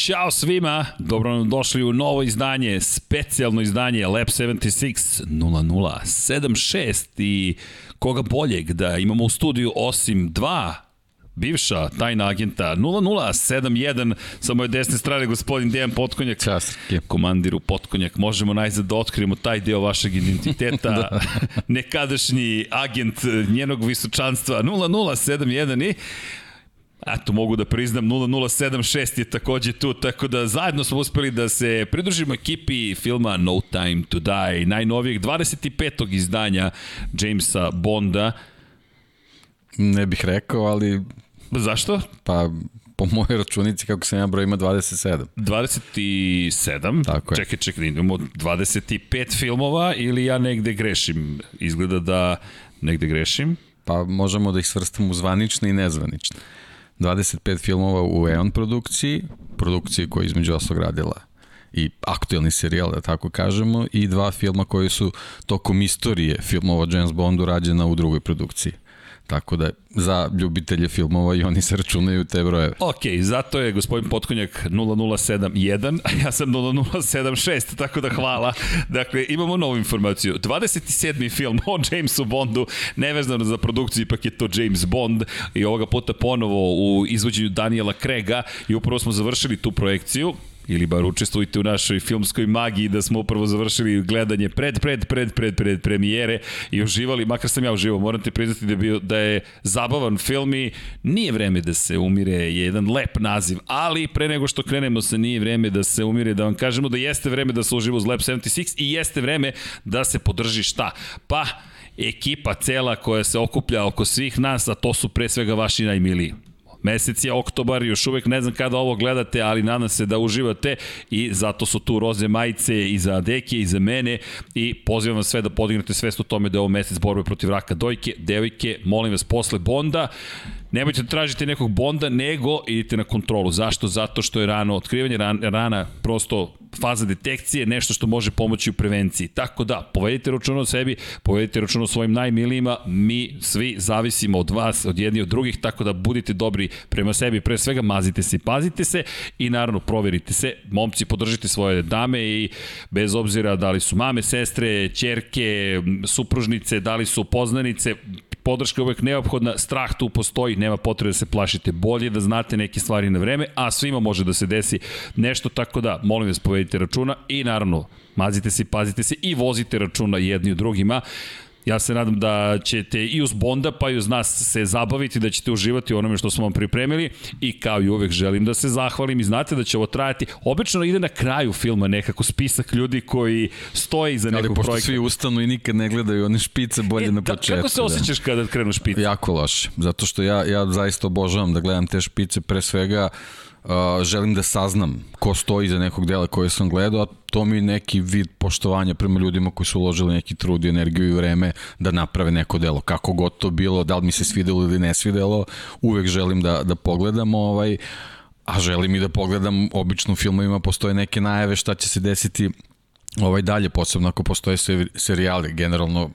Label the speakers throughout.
Speaker 1: Ćao svima, dobro nam došli u novo izdanje, specijalno izdanje Lab 76 0076 i koga boljeg da imamo u studiju osim dva bivša tajna agenta 0071 sa moje desne strane gospodin Dejan Potkonjak
Speaker 2: Čast.
Speaker 1: komandiru Potkonjak možemo najzad da otkrijemo taj deo vašeg identiteta da. nekadašnji agent njenog visočanstva 0071 i Eto, mogu da priznam, 0076 je takođe tu, tako da zajedno smo uspeli da se pridružimo ekipi filma No Time to Die, najnovijeg 25. izdanja Jamesa Bonda.
Speaker 2: Ne bih rekao, ali...
Speaker 1: Zašto?
Speaker 2: Pa, po mojoj računici, kako sam ja broj, ima 27.
Speaker 1: 27?
Speaker 2: Tako je.
Speaker 1: Čekaj, čekaj, imamo 25 filmova ili ja negde grešim? Izgleda da negde grešim.
Speaker 2: Pa možemo da ih svrstamo u zvanične i nezvanične. 25 filmova u EON produkciji, produkciji koja je između oslog radila i aktuelni serijal, da tako kažemo, i dva filma koji su tokom istorije filmova James Bondu rađena u drugoj produkciji. Tako da za ljubitelje filmova i oni se računaju te brojeve.
Speaker 1: Ok, zato je gospodin Potkonjak 0071, a ja sam 0076, tako da hvala. Dakle, imamo novu informaciju. 27. film o Jamesu Bondu, nevezano za produkciju, ipak je to James Bond i ovoga puta ponovo u izvođenju Daniela Krega i upravo smo završili tu projekciju ili bar učestvujte u našoj filmskoj magiji da smo upravo završili gledanje pred, pred, pred, pred, pred premijere i uživali, makar sam ja uživao, moram te priznati da bio, da je zabavan film i nije vreme da se umire, je jedan lep naziv, ali pre nego što krenemo sa nije vreme da se umire, da vam kažemo da jeste vreme da se uživa uz Lab 76 i jeste vreme da se podrži šta? Pa, ekipa cela koja se okuplja oko svih nas, a to su pre svega vaši najmiliji. Mesec je oktobar, još uvek ne znam kada ovo gledate, ali nadam se da uživate i zato su tu roze majice i za Deke i za mene i pozivam vas sve da podignete svest o tome da je ovo mesec borbe protiv raka dojke, devojke, molim vas posle Bonda Nemojte da tražite nekog bonda, nego idite na kontrolu. Zašto? Zato što je rano otkrivanje, rana prosto faza detekcije, nešto što može pomoći u prevenciji. Tako da, povedite računa o sebi, povedite računa o svojim najmilijima, mi svi zavisimo od vas, od jedni od drugih, tako da budite dobri prema sebi, pre svega mazite se i pazite se i naravno proverite se. Momci, podržite svoje dame i bez obzira da li su mame, sestre, čerke, supružnice, da li su poznanice, podrška je uvek neophodna, strah tu postoji, nema potrebe da se plašite, bolje da znate neke stvari na vreme, a svima može da se desi nešto, tako da, molim vas, povedite računa i naravno, mazite se, pazite se i vozite računa jedni u drugima. Ja se nadam da ćete i uz Bonda pa i uz nas se zabaviti, da ćete uživati u onome što smo vam pripremili i kao i uvek želim da se zahvalim i znate da će ovo trajati. Obično ide na kraju filma nekako spisak ljudi koji stoji iza nekog projekta.
Speaker 2: Ali pošto svi ustanu i nikad ne gledaju one špice bolje e, na da, početku.
Speaker 1: Kako se da. osjećaš da. kada krenu špice?
Speaker 2: Jako loše, zato što ja, ja zaista obožavam da gledam te špice pre svega Uh, želim da saznam ko stoji za nekog dela koje sam gledao, a to mi je neki vid poštovanja prema ljudima koji su uložili neki trud i energiju i vreme da naprave neko delo. Kako god to bilo, da li mi se svidelo ili ne svidelo, uvek želim da, da pogledam ovaj, a želim i da pogledam, obično u filmovima postoje neke najave šta će se desiti ovaj dalje, posebno ako postoje serijali, generalno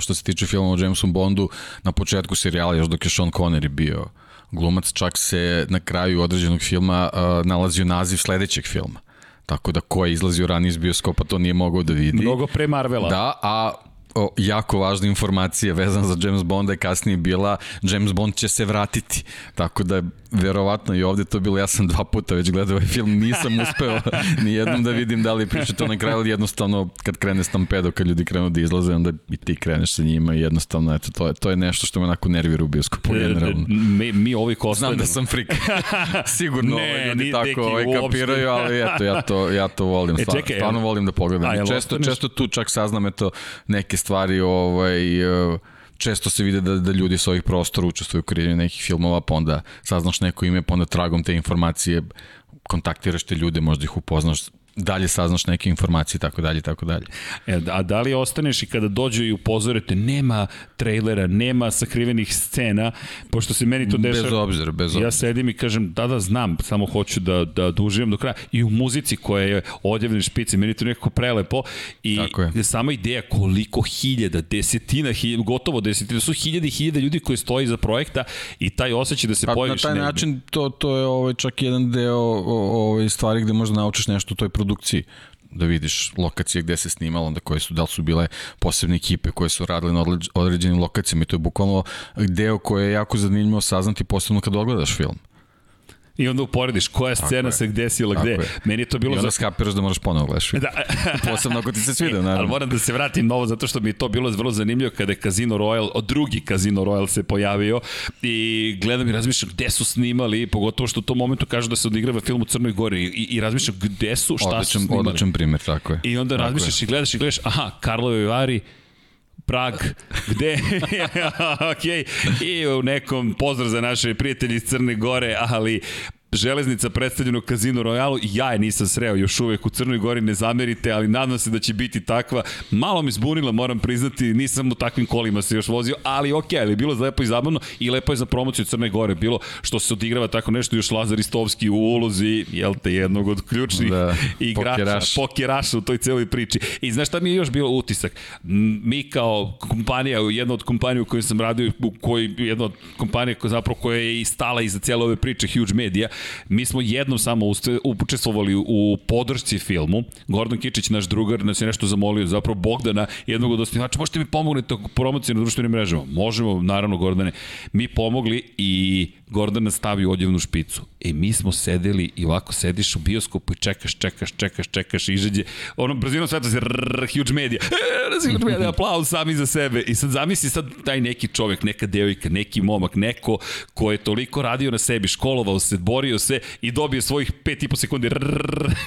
Speaker 2: što se tiče filma o Jamesu Bondu, na početku serijala, još dok je Sean Connery bio uh, glumac, čak se na kraju određenog filma uh, nalazio naziv sledećeg filma. Tako da ko je izlazio ranije iz bioskopa to nije mogao da vidi.
Speaker 1: Mnogo pre Marvela.
Speaker 2: Da, a o, jako važna informacija vezana za James Bonda je kasnije bila James Bond će se vratiti. Tako da verovatno i ovde to bilo, ja sam dva puta već gledao ovaj film, nisam uspeo ni jednom da vidim da li piše to na kraju, ali jednostavno kad krene stampedo, kad ljudi krenu da izlaze, onda i ti kreneš sa njima i jednostavno, eto, to je, to je nešto što me onako nervira u bioskopu e, generalno.
Speaker 1: Mi, mi ovi kostanemo.
Speaker 2: Znam da sam frik. Sigurno ne, ovaj ljudi tako ovaj kapiraju, ali eto, ja to, ja to volim, e, stvarno, čekaj, stvarno volim da pogledam. A, često, često tu čak saznam, eto, neke stvari, ovaj, uh, često se vide da, da ljudi sa ovih prostora učestvuju u kreiranju nekih filmova, pa onda saznaš neko ime, pa onda tragom te informacije kontaktiraš te ljude, možda ih upoznaš, dalje saznaš neke informacije i tako dalje i tako dalje.
Speaker 1: E, a da li ostaneš i kada dođu i upozorete, nema trailera, nema sakrivenih scena, pošto se meni to dešava...
Speaker 2: Bez obzira, bez obzira.
Speaker 1: Ja sedim i kažem, da, da, znam, samo hoću da, da, da uživam do kraja. I u muzici koja je odjevne špice, meni to nekako prelepo. I sama ideja koliko hiljada, desetina, hiljada, gotovo desetina, su hiljade i hiljade ljudi koji stoji za projekta i taj osjećaj da se pa, pojaviš.
Speaker 2: Na taj način to, to je ovaj, čak jedan deo ovaj, stvari gde možda naučiš nešto u toj produkciji da vidiš lokacije gde se snimalo, onda koje su, da li su bile posebne ekipe koje su radile na određenim lokacijama i to je bukvalno deo koje je jako zanimljivo saznati posebno kad ogledaš film.
Speaker 1: I onda uporediš koja je scena se gde sila gde. Je. Meni je to bilo...
Speaker 2: I onda za... skapiraš da moraš ponovo gledaš. Da. Posebno ako ti se svida, naravno.
Speaker 1: Ali moram da se vratim novo, zato što mi je to bilo vrlo zanimljivo kada je Casino Royale, od drugi Casino Royale se pojavio i gledam i razmišljam gde su snimali, pogotovo što u tom momentu kažu da se odigrava film u Crnoj Gori i, i razmišljam gde su, šta odličan, su snimali.
Speaker 2: Odličan primjer, tako je.
Speaker 1: I onda
Speaker 2: tako
Speaker 1: razmišljaš je. i gledaš i gledaš, aha, Karlove Vari, Prag, gde, ok, i u nekom pozdrav za naše prijatelji iz Crne Gore, ali železnica predstavljena u Kazino Royalu, ja je nisam sreo još uvek u Crnoj Gori, ne zamerite, ali nadam se da će biti takva. Malo mi zbunila, moram priznati, nisam u takvim kolima se još vozio, ali ok, ali bilo je lepo i zabavno i lepo je za promociju Crne Gore, bilo što se odigrava tako nešto, još Lazar Istovski u ulozi, jel te, jednog od ključnih da, igrača, pokeraš. pokeraša u toj celoj priči. I znaš šta mi je još bilo utisak? Mi kao kompanija, jedna od kompanija u kojoj sam radio, u kojoj, jedna od kompanija koja zapravo koja je i stala iza cijele ove priče, Huge Media, Mi smo jednom samo učestvovali u podršci filmu. Gordon Kičić, naš drugar, nas je nešto zamolio, zapravo Bogdana, jednog od osnivača, možete mi pomognete promociju na društvenim mrežama? Možemo, naravno, Gordane. Mi pomogli i Gordon nas stavi u odjevnu špicu. E, mi smo sedeli i ovako sediš u bioskopu i čekaš, čekaš, čekaš, čekaš, izađe, ono, brzinom sveta se rrr, huge media, e, huge media, aplauz sami za sebe. I sad zamisli sad taj neki čovek, neka devojka, neki momak, neko ko je toliko radio na sebi, školovao se, borio se i dobio svojih 5,5 sekundi.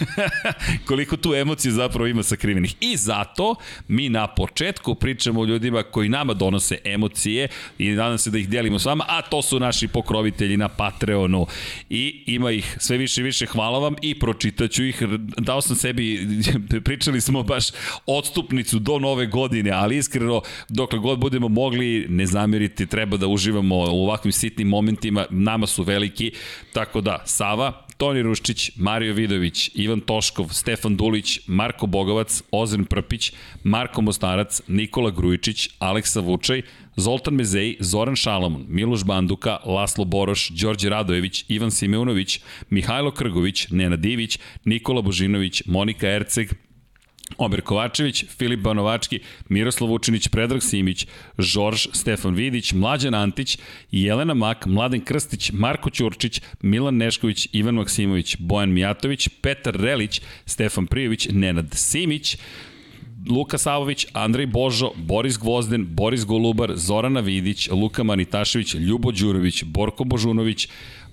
Speaker 1: Koliko tu emocije zapravo ima sakrivenih. I zato mi na početku pričamo o ljudima koji nama donose emocije i nadam se da ih delimo s vama, a to su naši pokrovi pokrovitelji na Patreonu. I ima ih sve više i više, hvala vam i pročitaću ih, dao sam sebi, pričali smo baš odstupnicu do nove godine, ali iskreno, dokle god budemo mogli, ne zameriti, treba da uživamo u ovakvim sitnim momentima, nama su veliki, tako da, Sava, Toni Ruščić, Mario Vidović, Ivan Toškov, Stefan Dulić, Marko Bogovac, Ozren Prpić, Marko Mostarac, Nikola Grujičić, Aleksa Vučaj, Zoltan Mezej, Zoran Šalamun, Miloš Banduka, Laslo Boroš, Đorđe Radojević, Ivan Simeunović, Mihajlo Krgović, Nena Divić, Nikola Božinović, Monika Erceg, Omer Kovačević, Filip Banovački, Miroslav Vučinić, Predrag Simić, Žorž, Stefan Vidić, Mlađan Antić, Jelena Mak, Mladen Krstić, Marko Ćurčić, Milan Nešković, Ivan Maksimović, Bojan Mijatović, Petar Relić, Stefan Prijović, Nenad Simić, Luka Savović, Andrej Božo, Boris Gvozden, Boris Golubar, Zorana Vidić, Luka Manitašević, Ljubo Đurović, Borko Božunović,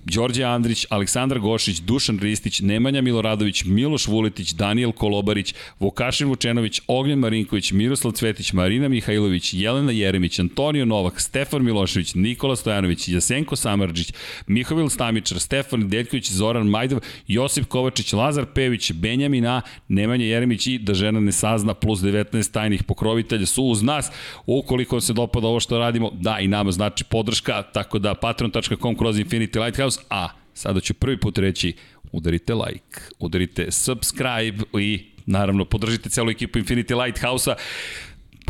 Speaker 1: Đorđe Andrić, Aleksandar Gošić, Dušan Ristić, Nemanja Miloradović, Miloš Vuletić, Daniel Kolobarić, Vukašin Vučenović, Ognjen Marinković, Miroslav Cvetić, Marina Mihajlović, Jelena Jeremić, Antonio Novak, Stefan Milošević, Nikola Stojanović, Jasenko Samarđić, Mihovil Stamičar, Stefan Deljković, Zoran Majdov, Josip Kovačić, Lazar Pević, Benjamin A, Nemanja Jeremić i da žena ne sazna plus 19 tajnih pokrovitelja su uz nas. Ukoliko vam se dopada ovo što radimo, da i nama znači podrška, tako da patreon.com kroz Infinity Lighthouse a sada ću prvi put reći udarite like, udarite subscribe i naravno podržite celu ekipu Infinity Lighthouse-a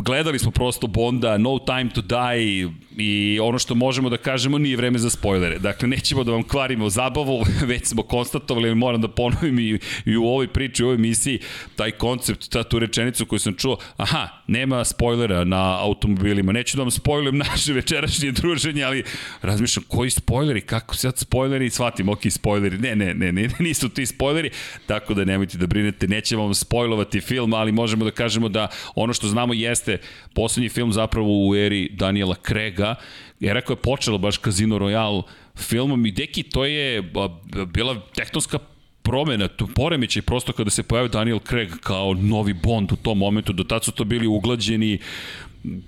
Speaker 1: gledali smo prosto Bonda, No Time to Die i ono što možemo da kažemo nije vreme za spoilere. Dakle, nećemo da vam kvarimo zabavu, već smo konstatovali, moram da ponovim i, i u ovoj priči, u ovoj misiji, taj koncept, ta tu rečenicu koju sam čuo, aha, nema spoilera na automobilima, neću da vam spoilujem naše večerašnje druženje, ali razmišljam, koji spoileri, kako sad spoileri, shvatim, ok, spoileri, ne, ne, ne, ne, nisu ti spoileri, tako da nemojte da brinete, nećemo vam spoilovati film, ali možemo da kažemo da ono što znamo jeste jeste poslednji film zapravo u eri Daniela Krega, era koja je počela baš Casino Royale filmom i deki to je bila tektonska promena, tu poremećaj prosto kada se pojavio Daniel Craig kao novi Bond u tom momentu, do tad su to bili uglađeni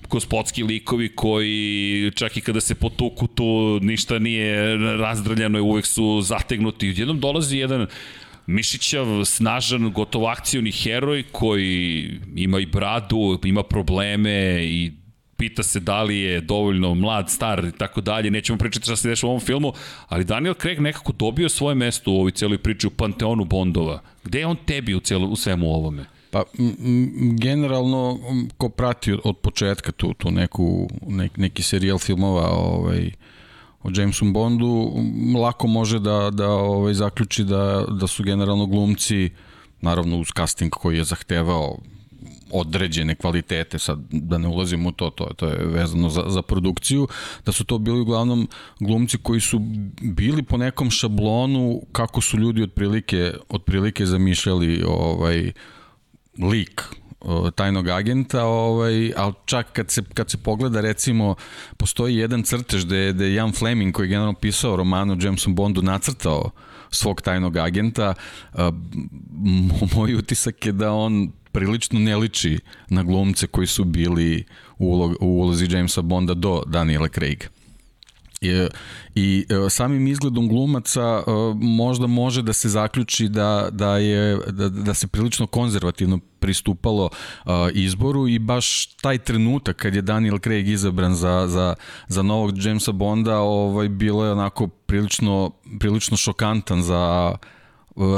Speaker 1: gospodski likovi koji čak i kada se potuku tu ništa nije razdrljano uvek su zategnuti. Jednom dolazi jedan Mišićav, snažan, gotovo akcioni heroj koji ima i bradu, ima probleme i pita se da li je dovoljno mlad, star i tako dalje, nećemo pričati šta se deša u ovom filmu, ali Daniel Craig nekako dobio svoje mesto u ovoj celoj priči u panteonu Bondova. Gde je on tebi u, celu, u svemu ovome?
Speaker 2: Pa, generalno, ko prati od, početka tu, tu neku, nek, neki serijal filmova ovaj, o Jamesu Bondu, lako može da, da ovaj, zaključi da, da su generalno glumci, naravno uz casting koji je zahtevao određene kvalitete, sad da ne ulazim u to, to, to je vezano za, za produkciju, da su to bili uglavnom glumci koji su bili po nekom šablonu kako su ljudi otprilike, otprilike zamišljali ovaj, lik tajnog agenta, ovaj, ali čak kad se, kad se pogleda recimo, postoji jedan crtež gde, je, gde je Jan Fleming koji je generalno pisao romanu Jameson Bondu nacrtao svog tajnog agenta, moj utisak je da on prilično ne liči na glumce koji su bili u, u ulozi Jamesa Bonda do Daniela Craiga. I, i e, samim izgledom glumaca e, možda može da se zaključi da, da, je, da, da se prilično konzervativno pristupalo uh, izboru i baš taj trenutak kad je Daniel Craig izabran za, za, za novog Jamesa Bonda ovaj, bilo je onako prilično, prilično šokantan za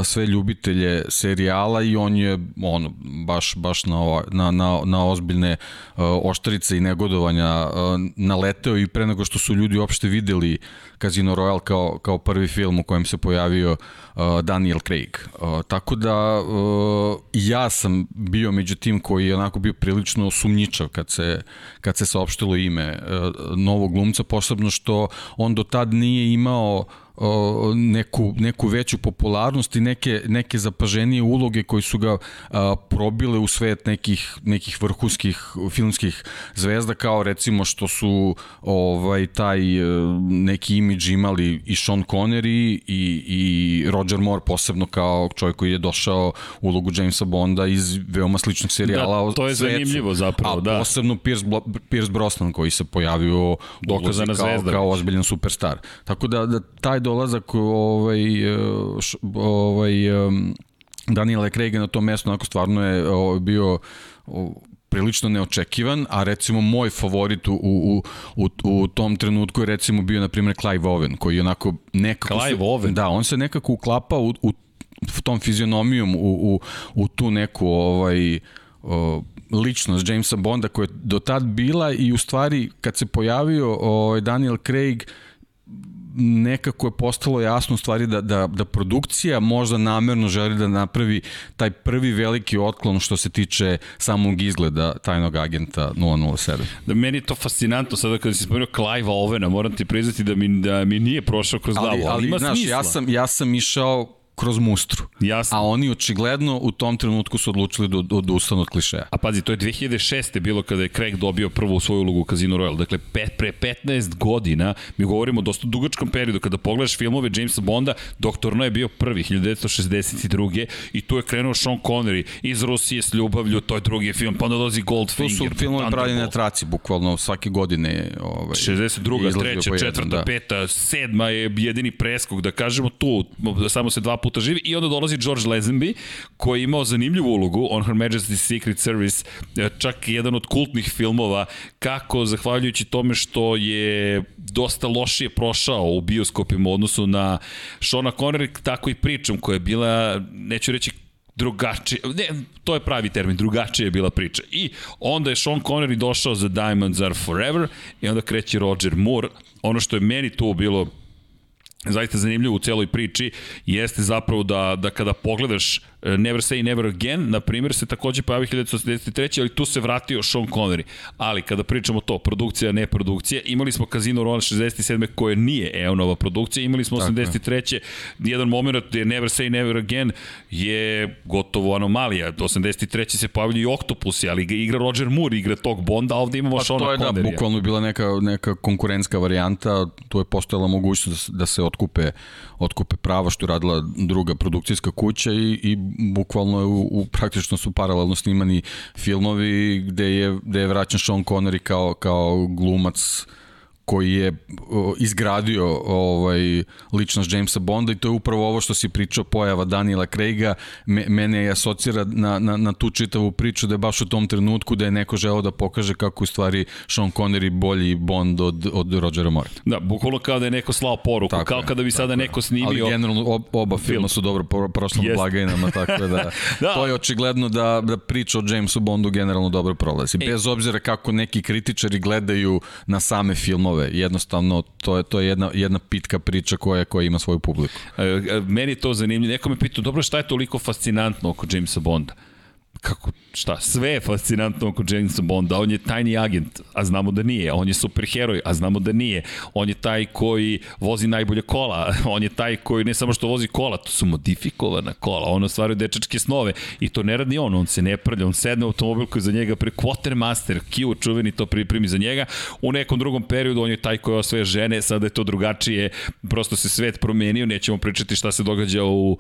Speaker 2: sve ljubitelje serijala i on je ono baš baš na ova, na na na ozbiljne uh, oštarice i negodovanja uh, naleteo i pre nego što su ljudi uopšte videli Casino Royale kao kao prvi film u kojem se pojavio uh, Daniel Craig. Uh, tako da uh, ja sam bio među tim koji je onako bio prilično sumnjičav kad se kad se saopštilo ime uh, novog glumca posebno što on do tad nije imao uh, neku, neku veću popularnost i neke, neke zapaženije uloge koji su ga a, probile u svet nekih, nekih vrhunskih filmskih zvezda kao recimo što su ovaj taj e, neki imidž imali i Sean Connery i, i Roger Moore posebno kao čovjek koji je došao u ulogu Jamesa Bonda iz veoma sličnih serijala
Speaker 1: da, to je svecu, zanimljivo zapravo,
Speaker 2: a
Speaker 1: da.
Speaker 2: posebno Pierce, Pierce Brosnan koji se pojavio
Speaker 1: dokazana
Speaker 2: kao,
Speaker 1: zvezda
Speaker 2: kao ozbiljan superstar. Tako da, da taj dolazak ovaj, š, ovaj, Daniela Craiga na tom mestu onako stvarno je ovaj, bio prilično neočekivan, a recimo moj favorit u, u, u, u tom trenutku je recimo bio na primjer Clive Owen, koji je onako nekako...
Speaker 1: Clive se, Owen?
Speaker 2: Da, on se nekako uklapa u, u tom fizionomijom u, u, u tu neku ovaj, o, ličnost Jamesa Bonda koja je do tad bila i u stvari kad se pojavio ovaj, Daniel Craig nekako je postalo jasno u stvari da, da, da produkcija možda namerno želi da napravi taj prvi veliki otklon što se tiče samog izgleda tajnog agenta 007.
Speaker 1: Da meni je to fascinantno sada kada si spomenuo Clive Ovena, moram ti priznati da mi, da mi nije prošao kroz glavu, ali, ali, ali ima znaš, smisla.
Speaker 2: Ja sam, ja sam išao kroz mustru.
Speaker 1: Jasno.
Speaker 2: A oni očigledno u tom trenutku su odlučili da, da odustanu od klišeja.
Speaker 1: A pazi, to je 2006. bilo kada je Craig dobio prvu svoju ulogu u Casino Royale. Dakle, pet, pre 15 godina, mi govorimo o dosta dugačkom periodu, kada pogledaš filmove Jamesa Bonda, Doktor No je bio prvi, 1962. I tu je krenuo Sean Connery iz Rusije s ljubavlju, to je drugi film, pa onda dolazi Goldfinger.
Speaker 2: To su filmove pravljeni na traci, bukvalno svake godine. Ovaj,
Speaker 1: 62. treća, četvrta, da. peta, sedma je jedini preskog, da kažemo tu, samo se dva puta živi i onda dolazi George Lazenby koji je imao zanimljivu ulogu on Her Majesty's Secret Service, e, čak jedan od kultnih filmova kako zahvaljujući tome što je dosta lošije prošao u bioskopima u odnosu na Shona Connery, tako i pričam koja je bila, neću reći drugačije, ne, to je pravi termin, drugačije je bila priča. I onda je Sean Connery došao za Diamonds Are Forever i onda kreće Roger Moore. Ono što je meni tu bilo zaista zanimljivo u celoj priči jeste zapravo da, da kada pogledaš Never Say Never Again, na primjer, se takođe pojavi 1983. ali tu se vratio Sean Connery. Ali kada pričamo to, produkcija, ne produkcija, imali smo Casino Royale 67. koje nije Eonova produkcija, imali smo 83. jedan moment gde Never Say Never Again je gotovo anomalija. 83. se pojavljaju i Octopusi, ali ga igra Roger Moore, igra tog Bonda, a ovde imamo pa, Sean Connery.
Speaker 2: To je da, bukvalno bila neka, neka konkurentska varijanta, tu je postojala mogućnost da, da se otkupe, otkupe prava što je radila druga produkcijska kuća i, i bukvalno u, u praktično su paralelno snimani filmovi gde je, gde je vraćan Sean Connery kao, kao glumac koji je izgradio ovaj ličnost Jamesa Bonda i to je upravo ovo što si pričao pojava Daniela Craiga me, mene je asocira na, na, na tu čitavu priču da je baš u tom trenutku da je neko želeo da pokaže kako u stvari Sean Connery bolji Bond od, od Rogera Moore.
Speaker 1: Da, bukvalno kao da je neko slao poruku, tako kao je, kada bi sada neko snimio... Ali
Speaker 2: generalno ob, oba film. filma su dobro prošlo yes. blagajnama, tako da, da to je očigledno da, da priča o Jamesu Bondu generalno dobro prolazi. E. Bez obzira kako neki kritičari gledaju na same filmove, jednostavno to je, to je jedna, jedna pitka priča koja, koja ima svoju publiku.
Speaker 1: E, e meni je to zanimljivo. Neko me pitao, dobro šta je toliko fascinantno oko Jamesa Bonda? Kako, šta, sve je fascinantno oko Jamesa Bonda, on je tajni agent, a znamo da nije, on je superheroj, a znamo da nije, on je taj koji vozi najbolje kola, on je taj koji ne samo što vozi kola, to su modifikovana kola, on ostvaruje dečačke snove. I to ne radi on, on se ne prlja, on sedne u automobil koji za njega pre Quartermaster, Q čuveni to pripremi za njega, u nekom drugom periodu on je taj koji osvaja žene, sada je to drugačije, prosto se svet promenio, nećemo pričati šta se događa u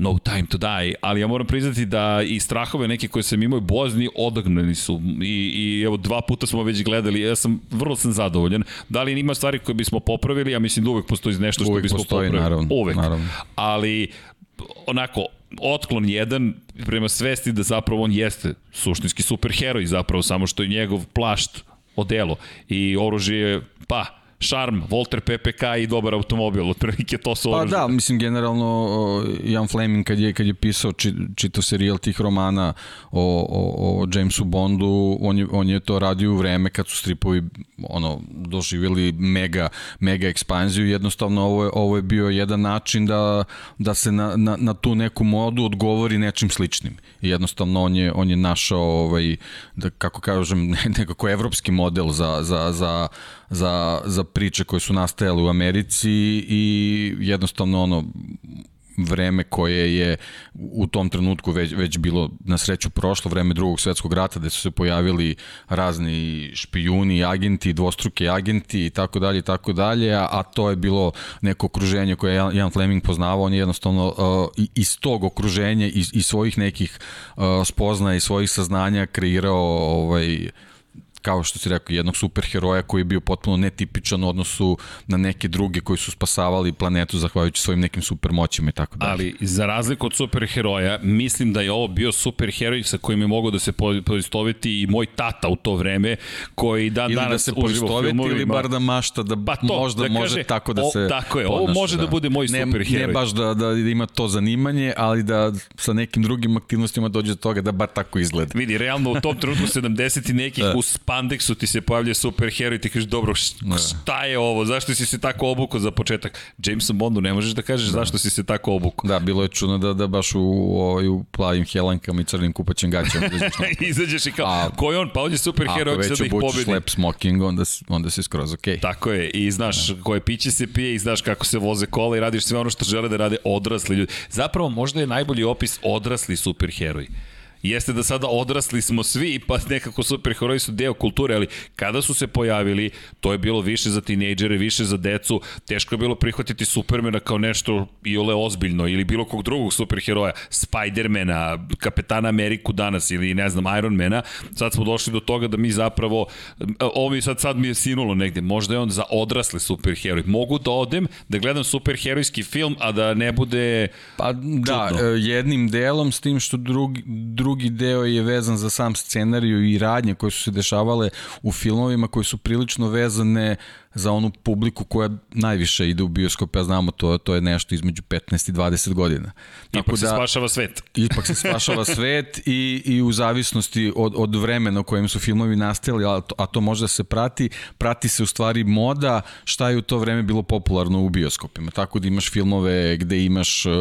Speaker 1: No time to die, ali ja moram priznati da i strahove neke koje sam imao bozni odagnani su i, i evo dva puta smo već gledali, ja sam vrlo sam zadovoljan. Da li ima stvari koje bismo popravili? Ja mislim da uvek postoji nešto što uvek bismo postoji, popravili.
Speaker 2: Naravno,
Speaker 1: uvek.
Speaker 2: Naravno.
Speaker 1: Ali onako, otklon jedan prema svesti da zapravo on jeste suštinski superheroj zapravo, samo što je njegov plašt odelo i oružje, pa, šarm, Volter PPK i dobar automobil, otprilike to su
Speaker 2: Pa da, mislim generalno Jan Fleming kad je, kad je pisao či, čito serijal tih romana o, o, o Jamesu Bondu, on je, on je to radio u vreme kad su stripovi ono, doživjeli mega, mega ekspanziju, jednostavno ovo je, ovo je bio jedan način da, da se na, na, na tu neku modu odgovori nečim sličnim. I jednostavno on je, on je našao, ovaj, da, kako kažem, nekako evropski model za, za, za za, za priče koje su nastajale u Americi i jednostavno ono vreme koje je u tom trenutku već, već bilo na sreću prošlo, vreme drugog svetskog rata gde su se pojavili razni špijuni, agenti, dvostruki agenti i tako dalje i tako dalje, a, a to je bilo neko okruženje koje je Jan Fleming poznavao, on je jednostavno uh, iz tog okruženja, iz, iz svojih nekih uh, spoznaja i svojih saznanja kreirao ovaj, kao što si rekao, jednog superheroja koji je bio potpuno netipičan u odnosu na neke druge koji su spasavali planetu zahvaljujući svojim nekim supermoćima i tako dalje.
Speaker 1: Ali za razliku od superheroja, mislim da je ovo bio superheroj sa kojim je mogao da se poistoveti i moj tata u to vreme, koji dan
Speaker 2: ili
Speaker 1: danas
Speaker 2: da se poistoveti ili bar da mašta da pa to, možda da kaže, može tako da se
Speaker 1: o, Tako je, ovo može da, da bude moj ne, superheroj.
Speaker 2: Ne baš da, da ima to zanimanje, ali da sa nekim drugim aktivnostima dođe do toga da bar tako izgleda.
Speaker 1: Vidi, realno u tom trenutku 70 i nekih da. Spandeksu ti se pojavlja superheroj i ti kažeš, dobro, da. šta je ovo, zašto si se tako obukao za početak? Jameson Bondu ne možeš da kažeš da. zašto si se tako obukao.
Speaker 2: Da, bilo je čudno da, da baš u, u, u plavim helankama i crnim kupaćim gaćama
Speaker 1: izađeš i kao, a, ko je on? Pa on je superheroj, hoće da ih. Ako već
Speaker 2: lep smoking, onda, onda si skroz okej. Okay.
Speaker 1: Tako je, i znaš da. koje piće se pije i znaš kako se voze kola i radiš sve ono što žele da rade odrasli ljudi. Zapravo, možda je najbolji opis odrasli superheroj jeste da sada odrasli smo svi, pa nekako superheroji su deo kulture, ali kada su se pojavili, to je bilo više za tinejdžere, više za decu, teško je bilo prihvatiti Supermana kao nešto i ole ozbiljno, ili bilo kog drugog superheroja, Spidermana, Kapetana Ameriku danas, ili ne znam, Ironmana, sad smo došli do toga da mi zapravo, ovo mi sad, sad mi je sinulo negde, možda je on za odrasle superheroj. Mogu da odem, da gledam superherojski film, a da ne bude
Speaker 2: Pa da, čudno. E, jednim delom s tim što drugi, drugi drugi deo je vezan za sam scenariju i radnje koje su se dešavale u filmovima koje su prilično vezane za onu publiku koja najviše ide u bioskop, ja znamo to, to je nešto između 15 i 20 godina.
Speaker 1: Tako ipak da, se spašava svet.
Speaker 2: Ipak se spašava svet i, i u zavisnosti od, od vremena u kojem su filmovi nastali, a to, a to može da se prati, prati se u stvari moda šta je u to vreme bilo popularno u bioskopima. Tako da imaš filmove gde imaš uh,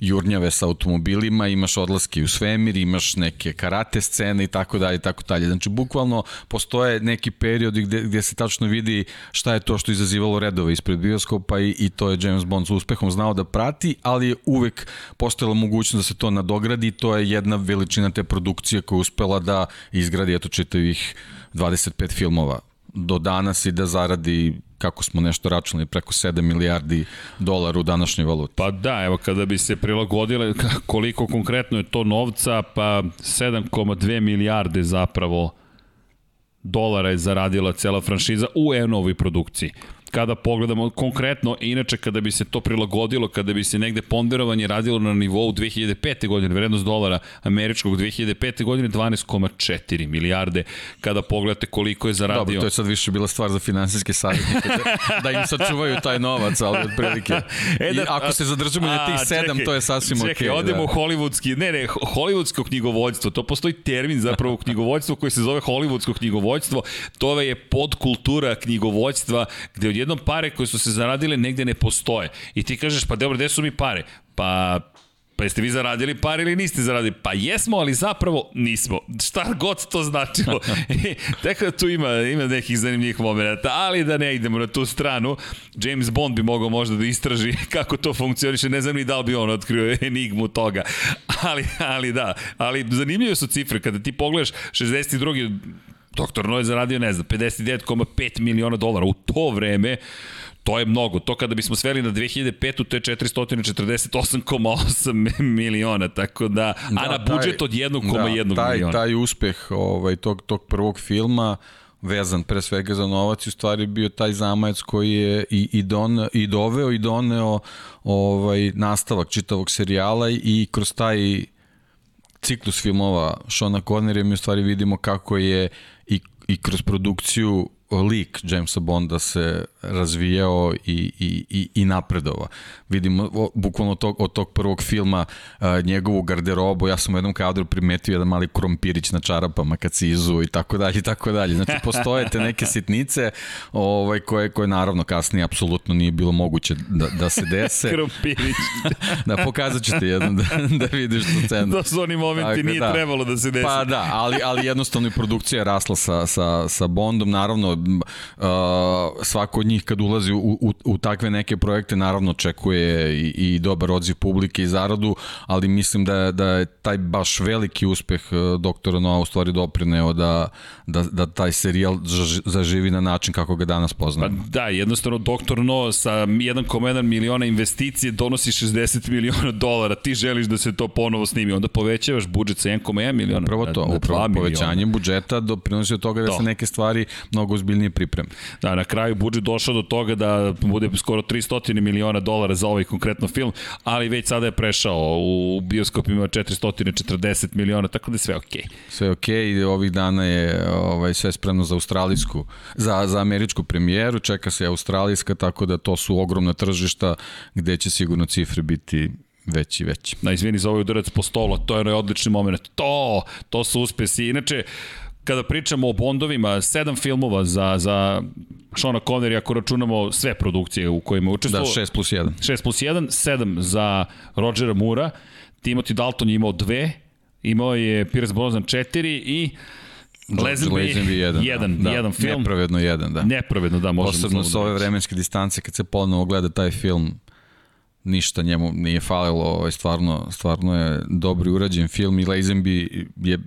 Speaker 2: jurnjave sa automobilima, imaš odlaske u svemir, imaš neke karate scene i tako dalje i tako dalje. Znači, bukvalno postoje neki periodi gde, gde se tačno vidi šta šta je to što izazivalo redove ispred bioskopa i, i to je James Bond s uspehom znao da prati, ali je uvek postojala mogućnost da se to nadogradi i to je jedna veličina te produkcije koja je uspela da izgradi eto čitavih 25 filmova do danas i da zaradi kako smo nešto računali, preko 7 milijardi dolara u današnjoj valuti.
Speaker 1: Pa da, evo kada bi se prilagodile koliko konkretno je to novca, pa 7,2 milijarde zapravo dolara je zaradila cela franšiza u Enovi produkciji kada pogledamo konkretno, inače kada bi se to prilagodilo, kada bi se negde ponderovanje radilo na nivou 2005. godine, vrednost dolara američkog 2005. godine 12,4 milijarde, kada pogledate koliko je zaradio. Dobro,
Speaker 2: to je sad više bila stvar za finansijske savjetnike, da im sačuvaju taj novac, ali otprilike. E da, I ako se zadržimo na tih sedam, to je sasvim okej.
Speaker 1: Čekaj, okay, odemo da. u hollywoodski, ne, ne, hollywoodsko knjigovođstvo, to postoji termin zapravo knjigovođstvo koji se zove hollywoodsko knjigovođstvo, to je podkultura knjigovođstva gde od jednom pare koje su se zaradile negde ne postoje. I ti kažeš, pa dobro, gde su mi pare? Pa Pa jeste vi zaradili par ili niste zaradili? Pa jesmo, ali zapravo nismo. Šta god to značilo. Tako da tu ima, ima nekih zanimljivih momenta, ali da ne idemo na tu stranu. James Bond bi mogao možda da istraži kako to funkcioniše. Ne znam ni da li bi on otkrio enigmu toga. Ali, ali da, ali zanimljive su cifre. Kada ti pogledaš 62. Doktor No je zaradio, ne znam, 59,5 miliona dolara u to vreme. To je mnogo. To kada bismo sveli na 2005. to je 448,8 miliona. Tako da, da a na budžet od 1,1 da,
Speaker 2: taj,
Speaker 1: miliona.
Speaker 2: Taj uspeh ovaj, tog, tog prvog filma vezan pre svega za novac i u stvari bio taj zamajac koji je i, i, don, i doveo i doneo ovaj, nastavak čitavog serijala i kroz taj ciklus filmova Shona Connery mi u stvari vidimo kako je i, i kroz produkciju lik Jamesa Bonda se razvijao i, i, i, i napredova. Vidimo o, bukvalno tog, od tog prvog filma a, njegovu garderobu, ja sam u jednom kadru primetio jedan mali krompirić na čarapama kad si izu i tako dalje i tako dalje. Znači postoje te neke sitnice ovaj, koje, koje naravno kasnije apsolutno nije bilo moguće da, da se dese.
Speaker 1: krompirić.
Speaker 2: da, pokazat ću ti jednom da, da vidiš tu cenu.
Speaker 1: To su oni momenti, tako, nije da. trebalo da se desi.
Speaker 2: Pa da, ali, ali jednostavno i produkcija je rasla sa, sa, sa Bondom, naravno uh, svako od njih kad ulazi u, u, u takve neke projekte naravno očekuje i, i dobar odziv publike i zaradu, ali mislim da, da je taj baš veliki uspeh uh, doktora Noa u stvari doprineo da, da, da taj serijal zaživi na način kako ga danas poznamo.
Speaker 1: Pa da, jednostavno doktor No sa 1,1 miliona investicije donosi 60 miliona dolara, ti želiš da se to ponovo snimi, onda povećavaš budžet sa 1,1 miliona.
Speaker 2: Upravo to, na, upravo povećanjem budžeta doprinosi od toga da to. se neke stvari mnogo ozbiljnije pripreme.
Speaker 1: Da, na kraju budžet došao do toga da bude skoro 300 miliona dolara za ovaj konkretno film, ali već sada je prešao u bioskopima 440 miliona, tako da je sve okej. Okay.
Speaker 2: Sve okej, okay, ovih dana je ovaj, sve spremno za australijsku, za, za američku premijeru, čeka se australijska, tako da to su ogromna tržišta gde će sigurno cifre biti veći, veći.
Speaker 1: Da, izvini za ovaj udarac po stolu, to je onaj odlični moment. To, to su uspesi. Inače, kada pričamo o Bondovima, sedam filmova za, za Shona Connery, ako računamo sve produkcije u kojima je učestvovao.
Speaker 2: Da, 6 plus 1.
Speaker 1: 6 plus 1, 7 za Rogera Mura, Timothy Dalton je imao dve, imao je Pierce Brosnan 4 i Lazenby, Lazenby jedan, jedan, da, jedan film.
Speaker 2: Nepravedno jedan, da.
Speaker 1: Nepravedno, da, možemo.
Speaker 2: Posebno s ove vremenske distance, kad se ponovo gleda taj film, ništa njemu nije falilo, ovaj, stvarno, stvarno je dobri urađen film i Lazenby je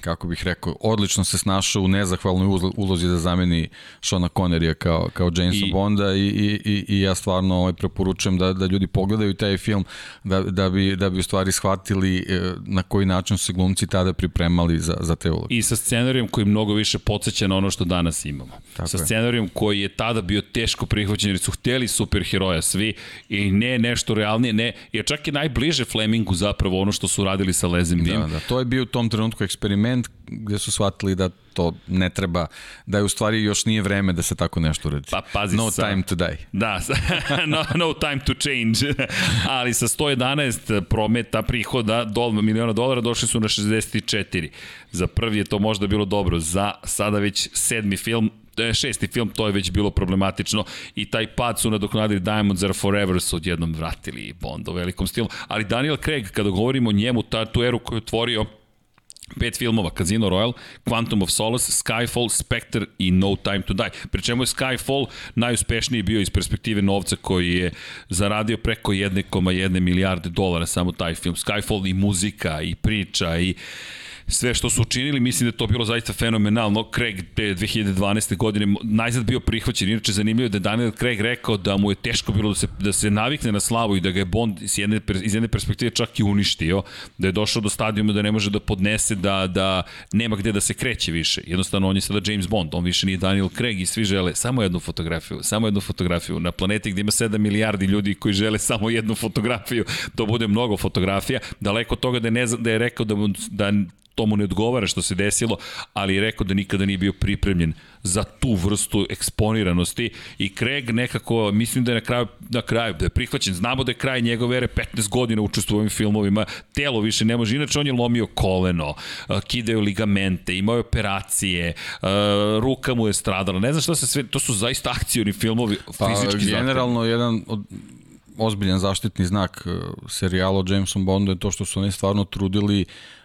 Speaker 2: kako bih rekao, odlično se snašao u nezahvalnoj ulozi da zameni Shona Connerya kao, kao Jamesa I, Bonda i, i, i, i ja stvarno ovaj, preporučujem da, da ljudi pogledaju taj film da, da, bi, da bi u stvari shvatili uh, na koji način su se glumci tada pripremali za, za te uloge.
Speaker 1: I sa scenarijom koji mnogo više podsjeća na ono što danas imamo. Tako sa scenarijom koji je tada bio teško prihvaćen jer su hteli superheroja svi i ne nešto realnije, ne, jer čak i najbliže Flemingu zapravo ono što su radili sa Lezim
Speaker 2: Da, da, to je bio u tom trenutku trenutku eksperiment gde su shvatili da to ne treba, da je u stvari još nije vreme da se tako nešto uradi.
Speaker 1: Pa pazi
Speaker 2: No sa, time to die.
Speaker 1: Da, no, no time to change. Ali sa 111 prometa prihoda do miliona dolara došli su na 64. Za prvi je to možda bilo dobro, za sada već sedmi film šesti film, to je već bilo problematično i taj pad su nadoknadili Diamonds Are Forever su odjednom vratili Bond u velikom stilu, ali Daniel Craig, kada govorimo o njemu, ta, tu eru koju je otvorio Pet filmova, Casino Royale, Quantum of Solace, Skyfall, Spectre i No Time to Die. Pri čemu je Skyfall najuspešniji bio iz perspektive novca koji je zaradio preko 1,1 milijarde dolara samo taj film. Skyfall i muzika i priča i sve što su učinili, mislim da to bilo zaista fenomenalno. Craig 2012. godine najzad bio prihvaćen, inače zanimljivo da je Daniel Craig rekao da mu je teško bilo da se, da se navikne na slavu i da ga je Bond iz jedne, iz jedne perspektive čak i uništio, da je došao do stadijuma da ne može da podnese da, da nema gde da se kreće više. Jednostavno on je sada James Bond, on više nije Daniel Craig i svi žele samo jednu fotografiju, samo jednu fotografiju. Na planeti gde ima 7 milijardi ljudi koji žele samo jednu fotografiju, to bude mnogo fotografija. Daleko toga da je, ne, da je rekao da, da to mu ne odgovara što se desilo, ali je rekao da nikada nije bio pripremljen za tu vrstu eksponiranosti i Craig nekako, mislim da je na kraju, na kraju, da je prihvaćen, znamo da je kraj njegove ere 15 godina učestvo u ovim filmovima, telo više ne može, inače on je lomio koleno, kidaju ligamente, imao je operacije, ruka mu je stradala, ne znam šta se sve, to su zaista akcijoni filmovi,
Speaker 2: pa,
Speaker 1: fizički
Speaker 2: generalno zahtevni. jedan od ozbiljan zaštitni znak serijala o Jamesom Bondu je to što su oni stvarno trudili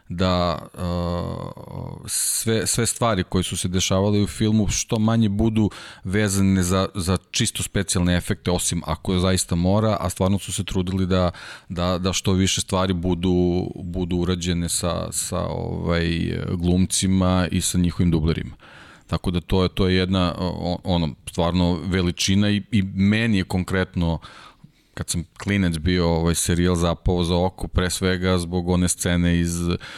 Speaker 2: da uh, sve, sve stvari koje su se dešavale u filmu što manje budu vezane za, za čisto specijalne efekte, osim ako zaista mora, a stvarno su se trudili da, da, da što više stvari budu, budu urađene sa, sa ovaj, glumcima i sa njihovim dublerima. Tako da to je to je jedna ono stvarno veličina i, i meni je konkretno kad sam klinec bio ovaj serijal zapao za oko pre svega zbog one scene iz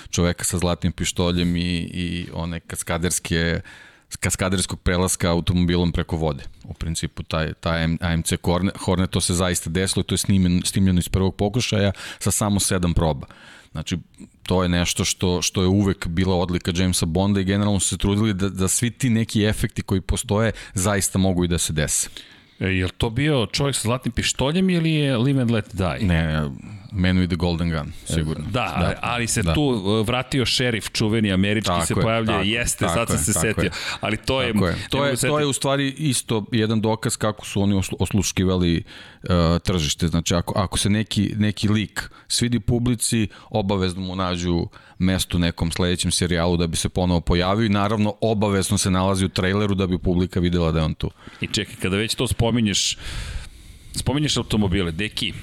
Speaker 2: čoveka sa zlatnim pištoljem i, i one kaskaderske kaskaderskog prelaska automobilom preko vode. U principu taj, taj AMC Hornet, to se zaista desilo i to je snimljeno, snimljeno iz prvog pokušaja sa samo sedam proba. Znači, to je nešto što, što je uvek bila odlika Jamesa Bonda i generalno su se trudili da, da svi ti neki efekti koji postoje zaista mogu i da se dese.
Speaker 1: E, je li to bio čovjek sa zlatnim pištoljem ili je Live and Let Die?
Speaker 2: Ne, Man with the Golden Gun, sigurno.
Speaker 1: Da, da ali se da. tu uh, vratio šerif čuveni američki tako se pojavlja, jeste, tako sad sam se setio. Je. Ali to je,
Speaker 2: je. To je, to je u stvari isto jedan dokaz kako su oni osluškivali uh, tržište. Znači, ako, ako se neki, neki lik svidi publici, obavezno mu nađu mesto u nekom sledećem serijalu da bi se ponovo pojavio i naravno obavezno se nalazi u traileru da bi publika videla da je on tu.
Speaker 1: I čekaj, kada već to spominješ, spominješ automobile, deki,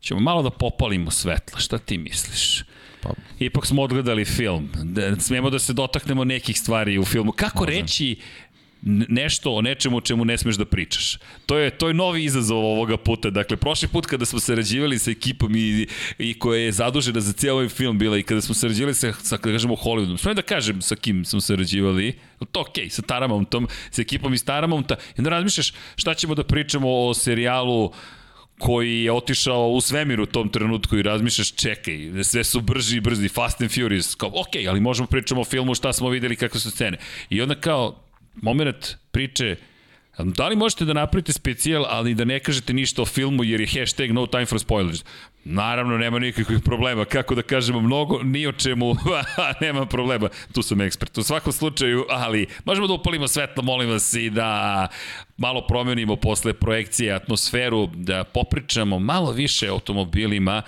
Speaker 1: ćemo malo da popalimo svetla, šta ti misliš? Pa. Ipak smo odgledali film, da, smemo da se dotaknemo nekih stvari u filmu. Kako Možem. reći nešto o nečemu o čemu ne smeš da pričaš. To je to je novi izazov ovoga puta. Dakle prošli put kada smo sarađivali sa ekipom i i koja je zadužena za ceo ovaj film bila i kada smo sarađivali sa sa da kažemo Hollywoodom. Smem da kažem sa kim smo sarađivali? To okej, okay, sa Taramountom, sa ekipom iz Taramounta. I onda razmišljaš šta ćemo da pričamo o serijalu uh, koji je otišao u svemir u tom trenutku i razmišljaš, čekaj, sve su brži i brzi, Fast and Furious, kao, ok, ali možemo pričamo o filmu, šta smo videli, kakve su scene. I onda kao, moment priče, Da li možete da napravite specijal, ali da ne kažete ništa o filmu jer je hashtag no time for spoilers? Naravno, nema nikakvih problema. Kako da kažemo, mnogo, ni o čemu, nema problema. Tu sam ekspert. U svakom slučaju, ali možemo da upalimo svetlo, molim vas, i da malo promenimo posle projekcije atmosferu, da popričamo malo više o automobilima,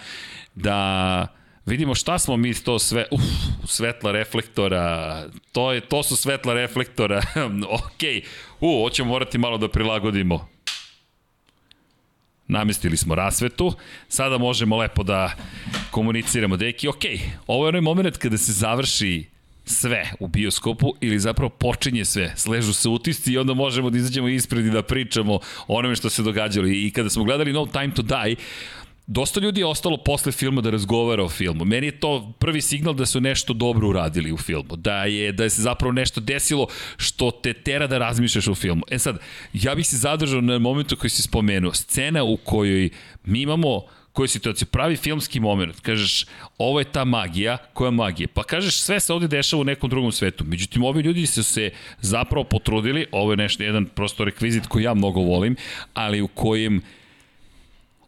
Speaker 1: da vidimo šta smo mi to sve, uf, svetla reflektora, to, je, to su svetla reflektora, ok, u, hoćemo morati malo da prilagodimo. Namestili smo rasvetu, sada možemo lepo da komuniciramo. Deki, ok, ovo je onaj moment kada se završi sve u bioskopu ili zapravo počinje sve, sležu se utisci i onda možemo da izađemo ispred i da pričamo o onome što se događalo. I kada smo gledali No Time to Die, dosta ljudi je ostalo posle filma da razgovara o filmu. Meni je to prvi signal da su nešto dobro uradili u filmu, da je da je se zapravo nešto desilo što te tera da razmišljaš o filmu. E sad, ja bih se zadržao na momentu koji si spomenuo, scena u kojoj mi imamo koja situacija, pravi filmski moment, kažeš, ovo je ta magija, koja je magija, pa kažeš, sve se ovde dešava u nekom drugom svetu, međutim, ovi ljudi su se zapravo potrudili, ovo je nešto, jedan prosto rekvizit koji ja mnogo volim, ali u kojem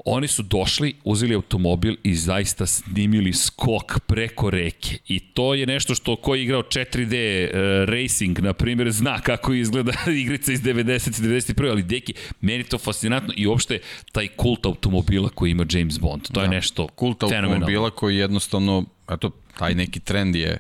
Speaker 1: Oni su došli, uzeli automobil i zaista snimili skok preko reke. I to je nešto što ko je igrao 4D uh, racing, na primjer, zna kako izgleda igrica iz 90. 91. Ali deki, meni to fascinantno i uopšte taj kult automobila koji ima James Bond. To da, je nešto
Speaker 2: kult automobila koji jednostavno, eto, taj neki trend je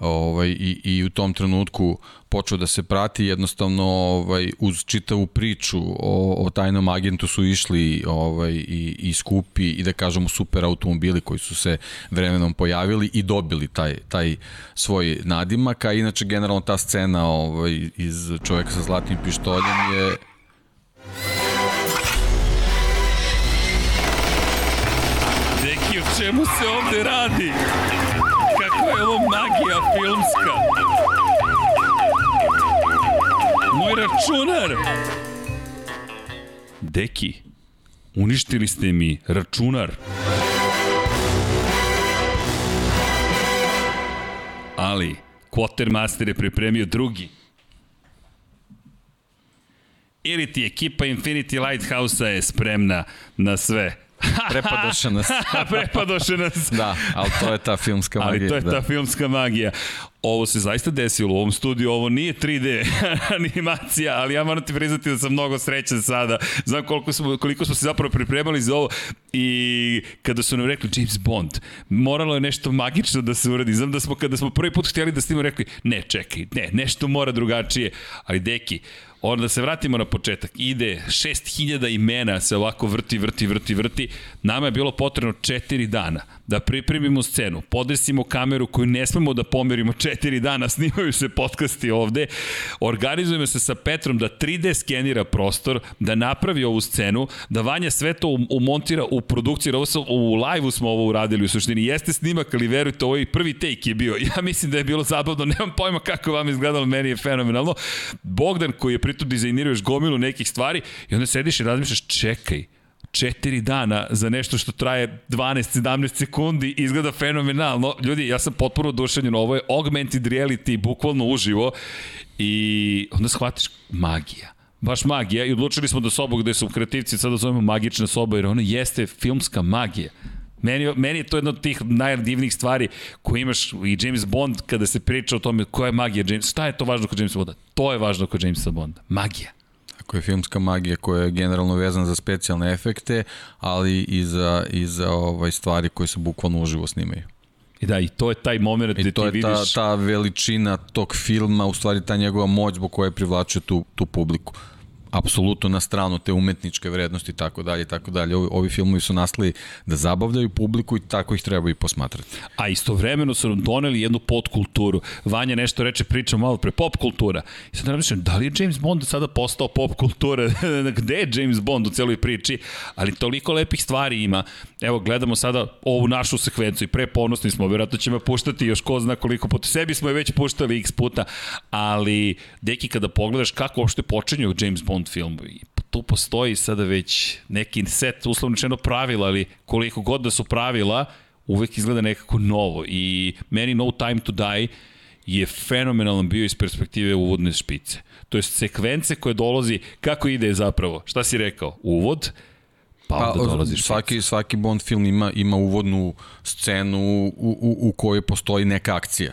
Speaker 2: ovaj, i, i u tom trenutku počeo da se prati, jednostavno ovaj, uz čitavu priču o, o tajnom agentu su išli ovaj, i, i skupi i da kažemo super automobili koji su se vremenom pojavili i dobili taj, taj svoj nadimak, a inače generalno ta scena ovaj, iz čoveka sa zlatnim pištoljem je
Speaker 1: Deki, o čemu se ovde radi? Magija filmska? Moj računar! Deki, uništili ste mi računar. Ali, Quartermaster je pripremio drugi. Ili ti ekipa Infinity Lighthouse-a je spremna na sve.
Speaker 2: Prepadoše nas.
Speaker 1: prepadoše nas.
Speaker 2: da, ali to je ta filmska magija.
Speaker 1: Ali to je
Speaker 2: da.
Speaker 1: ta filmska magija. Ovo se zaista desilo u ovom studiju, ovo nije 3D animacija, ali ja moram ti priznati da sam mnogo srećan sada. Znam koliko smo, koliko smo se zapravo pripremali za ovo i kada su nam rekli James Bond, moralo je nešto magično da se uradi. Znam da smo kada smo prvi put htjeli da snimamo rekli, ne, čekaj, ne, nešto mora drugačije. Ali deki, onda da se vratimo na početak. Ide 6000 imena se ovako vrti, vrti, vrti, vrti. Nama je bilo potrebno 4 dana da pripremimo scenu, podesimo kameru koju ne smemo da pomerimo 4 dana, snimaju se podcasti ovde, organizujemo se sa Petrom da 3D skenira prostor, da napravi ovu scenu, da Vanja sve to umontira u produkciji, ovo sam, u live-u smo ovo uradili u suštini, jeste snimak, ali verujte, ovo je prvi take je bio. Ja mislim da je bilo zabavno, nemam pojma kako vam izgledalo, meni je fenomenalno. Bogdan koji je pritom dizajnirao još gomilu nekih stvari i onda sediš i razmišljaš, čekaj, četiri dana za nešto što traje 12-17 sekundi izgleda fenomenalno. Ljudi, ja sam potpuno oduševljen, ovo je augmented reality, bukvalno uživo i onda shvatiš magija baš magija i odlučili smo da sobu gde su kreativci sada zovemo magična soba jer ona jeste filmska magija. Meni, meni je to jedna od tih najdivnijih stvari koje imaš i James Bond kada se priča o tome koja je magija James, šta je to važno kod Jamesa Bonda? To je važno kod Jamesa Bonda. Magija.
Speaker 2: Tako je filmska magija koja je generalno vezana za specijalne efekte, ali i za, i za ovaj, stvari koje se bukvalno uživo snimaju.
Speaker 1: I da, i to je taj moment gde ti vidiš...
Speaker 2: I to je ta, ta veličina tog filma, u stvari ta njegova moć zbog koje privlačuje tu, tu publiku apsolutno na stranu te umetničke vrednosti i tako dalje i tako dalje. Ovi, ovi filmovi su nastali da zabavljaju publiku i tako ih treba i posmatrati.
Speaker 1: A istovremeno su nam doneli jednu podkulturu. Vanja nešto reče, priča malo pre, pop kultura. I sad razmišljam, da li je James Bond sada postao pop kultura? Gde je James Bond u celoj priči? Ali toliko lepih stvari ima. Evo, gledamo sada ovu našu sekvencu i pre ponosni smo, vjerojatno ćemo puštati još ko zna koliko puta. Sebi smo je već puštali x puta, ali deki kada pogledaš kako uopšte počinju James Bond Bond filmovi. Tu postoji sada već neki set, uslovno čeno pravila, ali koliko god da su pravila, uvek izgleda nekako novo. I meni No Time to Die je fenomenalan bio iz perspektive uvodne špice. To je sekvence koje dolazi, kako ide zapravo? Šta si rekao? Uvod, pa, pa onda dolazi špica.
Speaker 2: Svaki, svaki Bond film ima, ima uvodnu scenu u, u, u kojoj postoji neka akcija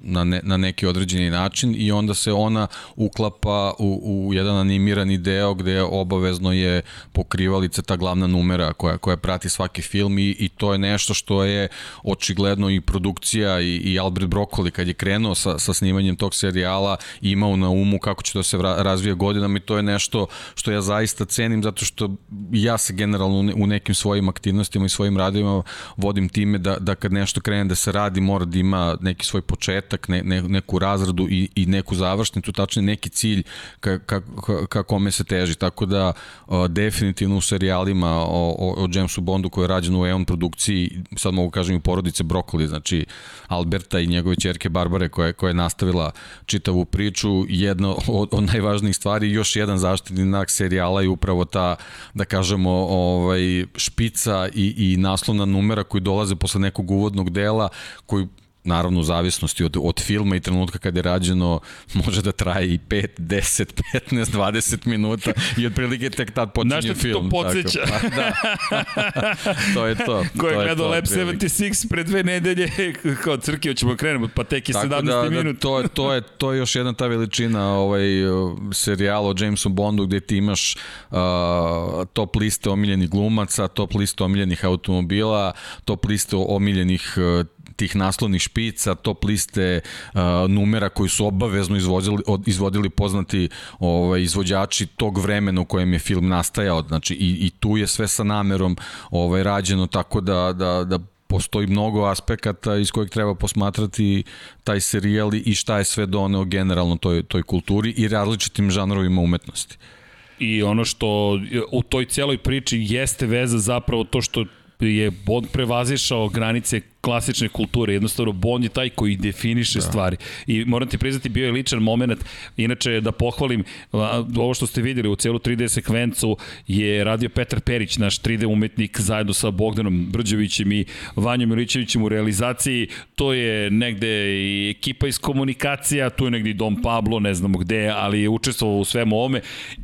Speaker 2: na, ne, na neki određeni način i onda se ona uklapa u, u jedan animirani deo gde obavezno je pokrivalica ta glavna numera koja, koja prati svaki film i, i to je nešto što je očigledno i produkcija i, i Albert Broccoli kad je krenuo sa, sa snimanjem tog serijala imao na umu kako će to se razvija godinama i to je nešto što ja zaista cenim zato što ja se generalno u nekim svojim aktivnostima i svojim radovima vodim time da, da kad nešto krene da se radi mora da ima neki svoj početak početak, ne, ne, neku razradu i, i neku završnicu, tačnije neki cilj ka, ka, ka, ka kome se teži. Tako da o, definitivno u serijalima o, o, o Jamesu Bondu koji je rađen u Eon produkciji, sad mogu kažem i porodice Brokoli, znači Alberta i njegove čerke Barbare koja, koja je nastavila čitavu priču, jedna od, od najvažnijih stvari, još jedan zaštitni znak serijala je upravo ta, da kažemo, ovaj, špica i, i naslovna numera koji dolaze posle nekog uvodnog dela, koji naravno u zavisnosti od, od filma i trenutka kada je rađeno može da traje i 5, 10, 15, 20 minuta i otprilike tek tad počinje film.
Speaker 1: Znaš to podsjeća?
Speaker 2: Tako, pa, da. to je to.
Speaker 1: Ko je gledao Lab 76 pre dve nedelje, kao crke, hoćemo krenemo, pa tek je 17 da, da, minut.
Speaker 2: Da, to, je, to, je, to je još jedna ta veličina ovaj, serijala o Jamesu Bondu gde ti imaš uh, top liste omiljenih glumaca, top liste omiljenih automobila, top liste omiljenih uh, tih naslovnih špica, top liste uh, numera koji su obavezno izvodili, od, izvodili poznati ovaj, izvođači tog vremena u kojem je film nastajao. Znači, i, i tu je sve sa namerom ovaj, rađeno tako da, da, da postoji mnogo aspekata iz kojeg treba posmatrati taj serijal i šta je sve doneo generalno toj, toj kulturi i različitim žanrovima umetnosti.
Speaker 1: I ono što u toj celoj priči jeste veza zapravo to što je Bond prevazišao granice klasične kulture. Jednostavno, Bond je taj koji definiše da. stvari. I moram ti priznati, bio je ličan moment. Inače, da pohvalim, ovo što ste videli u celu 3D sekvencu je radio Petar Perić, naš 3D umetnik, zajedno sa Bogdanom Brđevićem i Vanjom Milićevićem u realizaciji. To je negde i ekipa iz komunikacija, tu je negde i Dom Pablo, ne znamo gde, ali je učestvovao u svemu ovome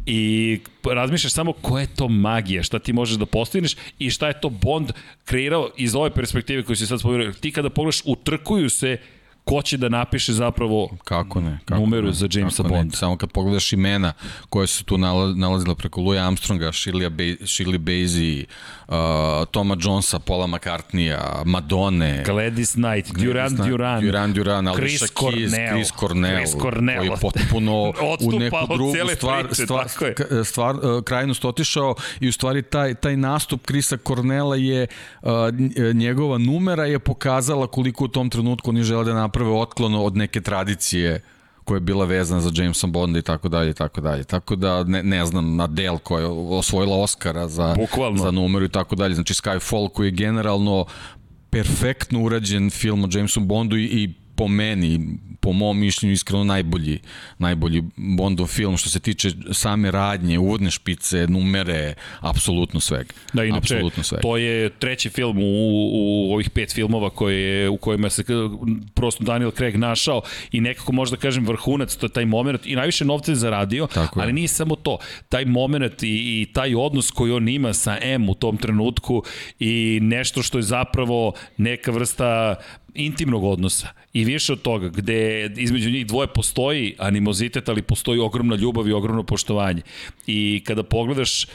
Speaker 1: i razmišljaš samo koja je to magija, šta ti možeš da postigneš i šta je to Bond kreirao iz ove perspektive koju si sad spomenuo. Ti kada pogledaš, utrkuju se ko će da napiše zapravo
Speaker 2: kako ne, kako
Speaker 1: numeru
Speaker 2: ne,
Speaker 1: za Jamesa Bonda.
Speaker 2: Samo kad pogledaš imena koje su tu nalazila preko Louis Armstronga, Shirley, Be Shirley Bassey, uh, Toma Jonesa, Paula McCartneya, Madone,
Speaker 1: Gladys Knight, Duran Duran,
Speaker 2: Duran Duran, Alicia Keys,
Speaker 1: Cornell,
Speaker 2: Chris Cornell,
Speaker 1: Chris Cornell,
Speaker 2: koji je potpuno u neku drugu stvar,
Speaker 1: priče,
Speaker 2: stvar, stvar, stvar uh, krajnost otišao i u stvari taj, taj nastup Krisa Cornela je uh, njegova numera je pokazala koliko u tom trenutku oni žele da naprave otklon od neke tradicije koja je bila vezana za Jamesa Bonda i tako dalje i tako dalje. Tako da ne, ne znam, Adele koja je osvojila Oscara za, Bukvalno. za numeru i tako dalje. Znači Skyfall koji je generalno perfektno urađen film o Jamesu Bondu i, i po meni, po mom mišljenju iskreno najbolji, najbolji Bondov film što se tiče same radnje, uvodne špice, numere, apsolutno svega.
Speaker 1: Da, inače, svega. to je treći film u, u ovih pet filmova koje, u kojima se prosto Daniel Craig našao i nekako možda kažem vrhunac, to je taj moment i najviše novca je zaradio, Tako ali nije samo to. Taj moment i, i taj odnos koji on ima sa M u tom trenutku i nešto što je zapravo neka vrsta intimnog odnosa i više od toga, gde između njih dvoje postoji animozitet, ali postoji ogromna ljubav i ogromno poštovanje. I kada pogledaš,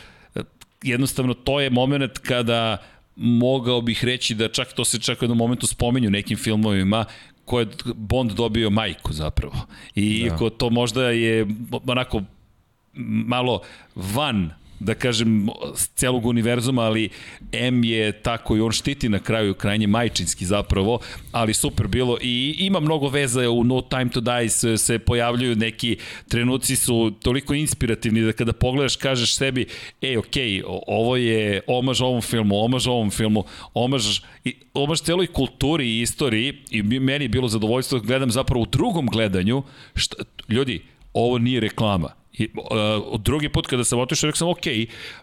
Speaker 1: jednostavno to je moment kada mogao bih reći da čak to se čak u jednom momentu spomenju u nekim filmovima koje Bond dobio majku zapravo. I da. to možda je onako malo van da kažem, celog univerzuma, ali M je tako i on štiti na kraju krajnje majčinski zapravo, ali super bilo. I ima mnogo veza u No Time to Die se, se pojavljuju neki trenuci su toliko inspirativni da kada pogledaš kažeš sebi, ej, ok, ovo je omaž ovom filmu, omaž ovom filmu, omaž, omaž celoj kulturi i istoriji i meni je bilo zadovoljstvo da gledam zapravo u drugom gledanju, šta, ljudi, ovo nije reklama I, uh, drugi put kada sam otišao, rekao sam, ok,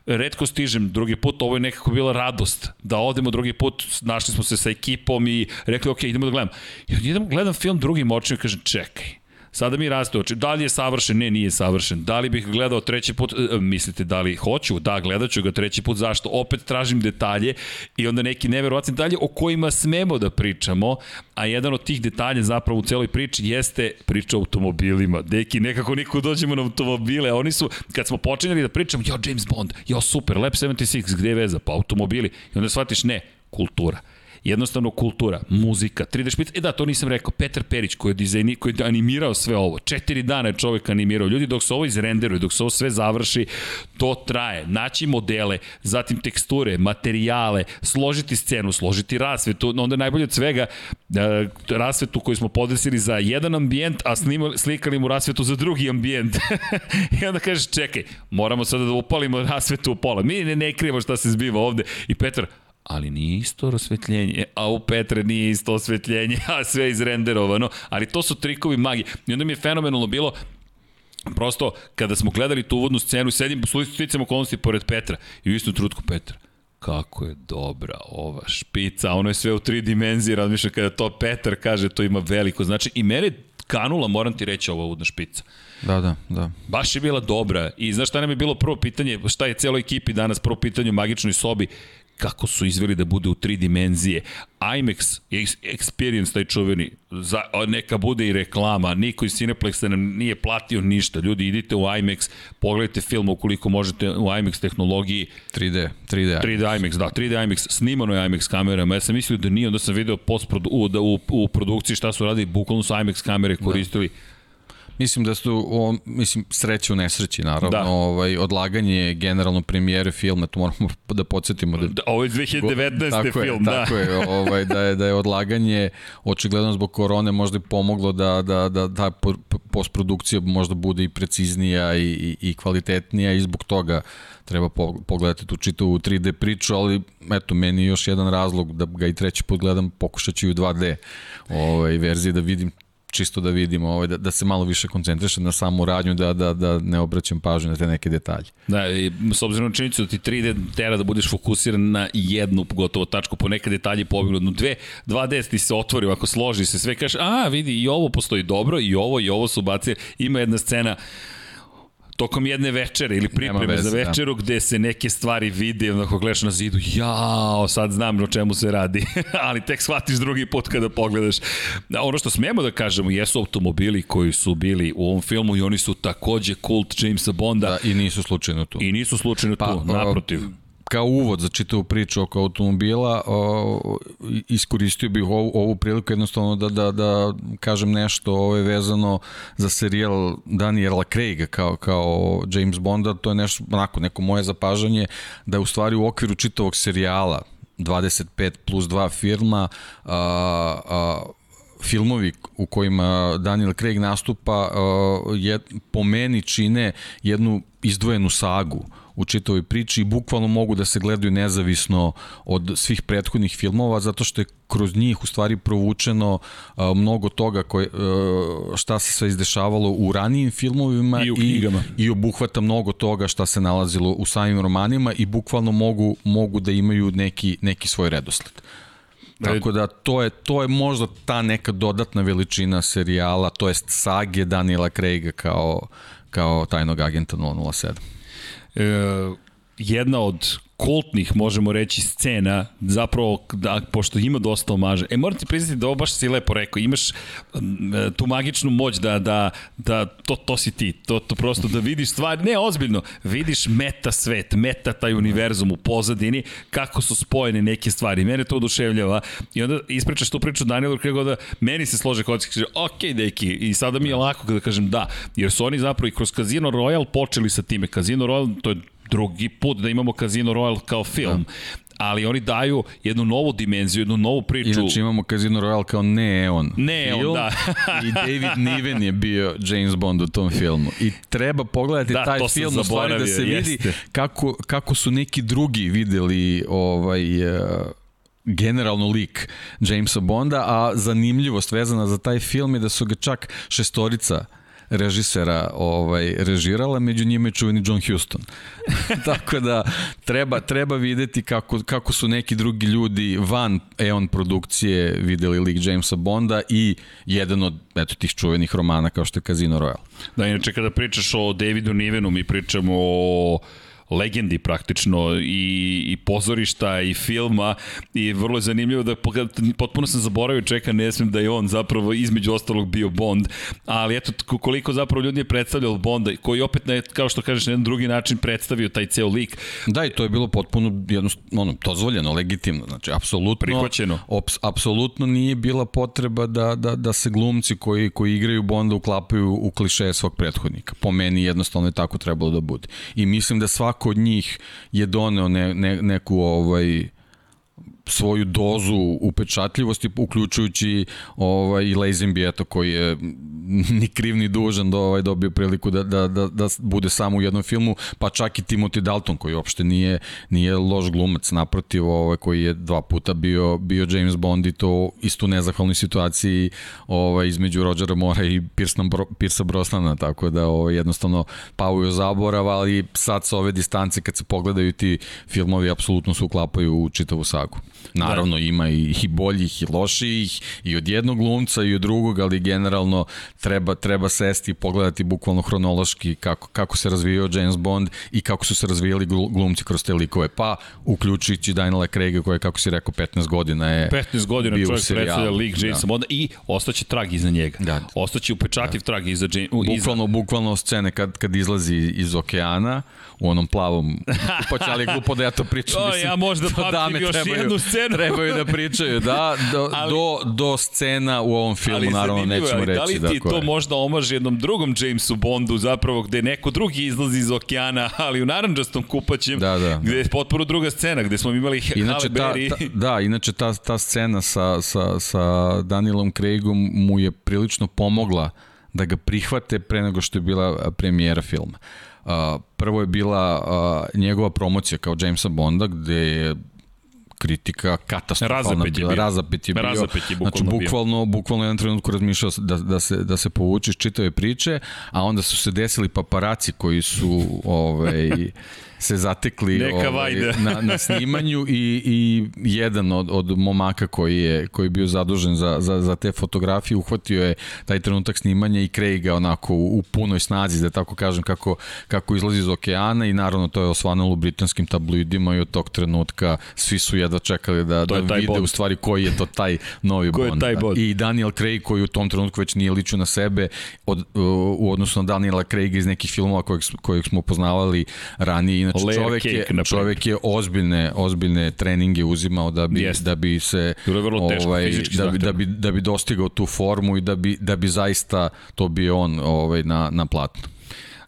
Speaker 1: redko stižem drugi put, ovo je nekako bila radost da odemo drugi put, našli smo se sa ekipom i rekli, ok, idemo da gledam. I idemo, gledam film drugim očima i kažem, čekaj, Sada mi raste oči. Da li je savršen? Ne, nije savršen. Da li bih gledao treći put? E, mislite da li hoću? Da, gledat ću ga treći put. Zašto? Opet tražim detalje i onda neki neverovatni detalje o kojima smemo da pričamo, a jedan od tih detalja zapravo u celoj priči jeste priča o automobilima. Deki, nekako niko dođemo na automobile, oni su, kad smo počinjali da pričamo, jo, James Bond, jo, super, Lab 76, gde je veza? Pa automobili. I onda shvatiš, ne, kultura jednostavno kultura, muzika, 3D špica. E da, to nisam rekao. Petar Perić koji je, dizajni, koji je animirao sve ovo. Četiri dana je čovek animirao. Ljudi, dok se ovo izrenderuje, dok se ovo sve završi, to traje. Naći modele, zatim teksture, materijale, složiti scenu, složiti rasvetu. Onda je najbolje od svega e, rasvetu koju smo podesili za jedan ambijent, a snimali, slikali mu rasvetu za drugi ambijent. I onda kažeš, čekaj, moramo sada da upalimo rasvetu u pola. Mi ne, ne krijemo šta se zbiva ovde. I Petar, ali nije isto osvetljenje, a u Petre nije isto osvetljenje, a sve izrenderovano, ali to su trikovi magije. I onda mi je fenomenalno bilo, prosto, kada smo gledali tu uvodnu scenu, sedim sticam okolnosti pored Petra i u istom trutku Petra, kako je dobra ova špica, ono je sve u tri dimenzije, razmišljam kada to Petar kaže, to ima veliko znači i mene kanula, moram ti reći, ova uvodna špica.
Speaker 2: Da, da, da.
Speaker 1: Baš je bila dobra i znaš šta nam je bilo prvo pitanje, šta je celoj ekipi danas prvo pitanje u magičnoj sobi, kako su izveli da bude u tri dimenzije. IMAX experience, taj čuveni, za, neka bude i reklama, niko iz Cineplexa nam nije platio ništa. Ljudi, idite u IMAX, pogledajte film ukoliko možete u IMAX tehnologiji.
Speaker 2: 3D, 3D.
Speaker 1: 3D IMAX, da, 3D IMAX, snimano je IMAX kamerama. Ja sam mislio da nije, onda sam video post u, da u, u produkciji šta su radili, bukvalno su IMAX kamere koristili. Da
Speaker 2: Mislim da su, o, mislim, sreće u nesreći, naravno. Da. Ovaj, odlaganje generalno premijere filma, to moramo da podsjetimo. Da,
Speaker 1: da ovo je 2019.
Speaker 2: tako
Speaker 1: film,
Speaker 2: je,
Speaker 1: da.
Speaker 2: Tako je, ovaj, da je, da je odlaganje, očigledno zbog korone možda i pomoglo da, da, da, da postprodukcija možda bude i preciznija i, i, i kvalitetnija i zbog toga treba pogledati tu čitavu 3D priču, ali eto, meni je još jedan razlog da ga i treći put gledam, pokušat ću i u 2D ovaj, verziji da vidim čisto da vidimo, ovaj, da, da se malo više koncentrišem na samu radnju, da, da, da ne obraćam pažnju na te neke detalje.
Speaker 1: Da, i s obzirom na činjenicu da ti 3D tera da budeš fokusiran na jednu gotovo tačku, po neke detalje pobegnu, no dve, 2D ti se otvori, ako složi se sve, kažeš, a vidi, i ovo postoji dobro, i ovo, i ovo su bacije, ima jedna scena, tokom jedne večere ili pripreme veze, za da. večeru da. gde se neke stvari vide, onako gledaš na zidu, jao, sad znam o čemu se radi, ali tek shvatiš drugi put kada pogledaš. Ono što smijemo da kažemo jesu automobili koji su bili u ovom filmu i oni su takođe kult Jamesa Bonda.
Speaker 2: Da, i nisu slučajno tu.
Speaker 1: I nisu slučajno pa, tu, naprotiv
Speaker 2: kao uvod za čitavu priču oko automobila o, iskoristio bih ovu, ovu priliku jednostavno da, da, da kažem nešto ovo je vezano za serijal Daniela Craiga kao, kao James Bonda, to je nešto, onako, neko moje zapažanje da je u stvari u okviru čitavog serijala 25 plus 2 firma a, a, filmovi u kojima Daniel Craig nastupa uh, je, po meni čine jednu izdvojenu sagu u čitavoj priči i bukvalno mogu da se gledaju nezavisno od svih prethodnih filmova zato što je kroz njih u stvari provučeno a, mnogo toga koje, a, šta se sve izdešavalo u ranijim filmovima
Speaker 1: i, u knjigama.
Speaker 2: i, i obuhvata mnogo toga šta se nalazilo u samim romanima i bukvalno mogu, mogu da imaju neki, neki svoj redosled. Tako da to je, to je možda ta neka dodatna veličina serijala, to jest sage Daniela Craiga kao, kao tajnog agenta 007
Speaker 1: e, jedna od kultnih, možemo reći, scena, zapravo, da, pošto ima dosta omaža. E, morate priznati da ovo baš si lepo rekao, imaš tu magičnu moć da, da, da to, to si ti, to, to prosto da vidiš stvari, ne, ozbiljno, vidiš meta svet, meta taj univerzum u pozadini, kako su spojene neke stvari, mene to oduševljava i onda ispričaš tu priču Danielu kako da meni se slože kod kaže, ok, deki, i sada mi je lako kada kažem da, jer su oni zapravo i kroz Casino Royale počeli sa time, Casino Royale, to je drugi put da imamo Casino Royale kao film. Da ali oni daju jednu novu dimenziju, jednu novu priču.
Speaker 2: Inače imamo Casino Royale kao Neon.
Speaker 1: Neon, film, da.
Speaker 2: I David Niven je bio James Bond u tom filmu. I treba pogledati da, taj film u stvari da se vidi jeste. kako, kako su neki drugi videli ovaj, uh, generalno lik Jamesa Bonda, a zanimljivost vezana za taj film je da su ga čak šestorica režisera ovaj, režirala, među njima je čuveni John Huston. Tako da treba, treba videti kako, kako su neki drugi ljudi van Eon produkcije videli lik Jamesa Bonda i jedan od eto, tih čuvenih romana kao što je Casino Royale.
Speaker 1: Da, inače kada pričaš o Davidu Nivenu, mi pričamo o legendi praktično i, i pozorišta i filma i vrlo je zanimljivo da potpuno sam zaboravio čeka ne smem da je on zapravo između ostalog bio Bond, ali eto koliko zapravo ljudi je predstavljalo Bonda koji opet na, kao što kažeš na jedan drugi način predstavio taj ceo lik.
Speaker 2: Da i to je bilo potpuno jedno, ono, dozvoljeno, legitimno, znači apsolutno
Speaker 1: prihvaćeno.
Speaker 2: Ops, apsolutno nije bila potreba da, da, da se glumci koji, koji igraju Bonda uklapaju u kliše svog prethodnika. Po meni jednostavno je tako trebalo da bude. I mislim da svak svako od njih je doneo ne, ne, neku ovaj svoju dozu upečatljivosti, uključujući ovaj, i Lazenby, eto, koji je ni kriv ni dužan da ovaj, dobio priliku da, da, da, da bude samo u jednom filmu, pa čak i Timothy Dalton, koji uopšte nije, nije loš glumac, naprotiv, ovaj, koji je dva puta bio, bio James Bond i to isto u nezahvalnoj situaciji ovaj, između Rodgera Mora i Piersa, Bro, Piersa Brosnana, tako da ovaj, jednostavno pao je zaborav, ali sad sa ove distance kad se pogledaju ti filmovi, apsolutno se uklapaju u čitavu sagu. Naravno, da. ima i, i boljih i lošijih, i od jednog glumca i od drugog, ali generalno treba, treba sesti i pogledati bukvalno hronološki kako, kako se razvijao James Bond i kako su se razvijali glumci kroz te likove. Pa, uključujući Daniela Craiga koji je, kako si rekao, 15 godina je
Speaker 1: 15 godina čovjek predstavlja lik Jamesa da. Bonda i ostaće trag iza njega. Da. Ostaće upečativ da. trag iza James
Speaker 2: Bukvalno, iza... bukvalno scene kad, kad izlazi iz okeana u onom plavom ali glupo da ja to pričam.
Speaker 1: O, ja možda pamtim još trebaju, jednu scenu.
Speaker 2: Trebaju da pričaju, da, do, ali, do, do scena u ovom filmu, naravno nećemo reći.
Speaker 1: Da li ti to je. možda omaže jednom drugom Jamesu Bondu, zapravo gde neko drugi izlazi iz okeana, ali u naranđastom kupaćem, da, da. gde je potpuno druga scena, gde smo imali inače,
Speaker 2: ta, ta, da, inače ta, ta scena sa, sa, sa Danielom Craigom mu je prilično pomogla da ga prihvate pre nego što je bila premijera filma. Uh, prvo je bila uh, njegova promocija kao Jamesa Bonda, gde je kritika katastrofalna
Speaker 1: razapet
Speaker 2: bila.
Speaker 1: Razapet
Speaker 2: je bio.
Speaker 1: Razapet je
Speaker 2: bukvalno znači, bukvalno, bio. bukvalno jedan trenutku razmišljao da, da, se, da se povuče iz čitave priče, a onda su se desili paparaci koji su ovaj, se zatekli
Speaker 1: Neka ovaj,
Speaker 2: na, na snimanju i, i jedan od, od momaka koji je, koji je bio zadužen za, za, za te fotografije uhvatio je taj trenutak snimanja i Craiga onako u, u punoj snazi, da tako kažem, kako, kako izlazi iz okeana i naravno to je osvanalo u britanskim tabloidima i od tog trenutka svi su jedva čekali da, da vide bond. u stvari koji je to taj novi
Speaker 1: Ko
Speaker 2: Bond.
Speaker 1: Taj bond.
Speaker 2: I Daniel Craig koji u tom trenutku već nije ličio na sebe od, u odnosu na Daniela Craiga iz nekih filmova kojeg, kojeg smo poznavali ranije inače Layer čovek je, čovek je ozbiljne, ozbiljne treninge uzimao da bi, yes. da bi se
Speaker 1: ovaj,
Speaker 2: da, bi, da, bi, da bi dostigao tu formu i da bi, da bi zaista to bio on ovaj, na, na platnu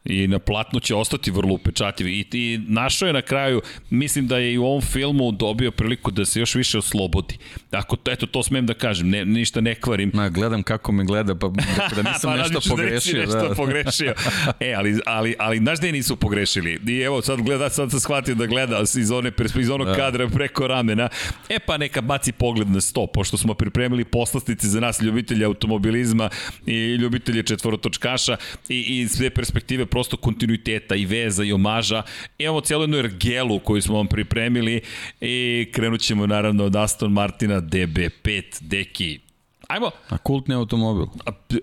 Speaker 1: i na platnu će ostati vrlo upečatljiv i, i našao je na kraju, mislim da je i u ovom filmu dobio priliku da se još više oslobodi. Ako, eto, to smem da kažem, ne, ništa ne kvarim.
Speaker 2: Ma, gledam kako me gleda, pa da, nisam pa, nešto da pogrešio. Da
Speaker 1: nešto da. pogrešio. E, ali, ali, ali znaš gde nisu pogrešili? I evo, sad gleda, sad sam shvatio da gleda iz, one, iz onog da. kadra preko ramena. E pa neka baci pogled na sto, pošto smo pripremili poslastice za nas ljubitelji automobilizma i ljubitelji četvorotočkaša i, i sve perspektive prosto kontinuiteta i veza i omaža. Imamo cijelu jednu ergelu koju smo vam pripremili i krenut ćemo naravno od Aston Martina DB5 deki. Ajmo.
Speaker 2: A kultni automobil.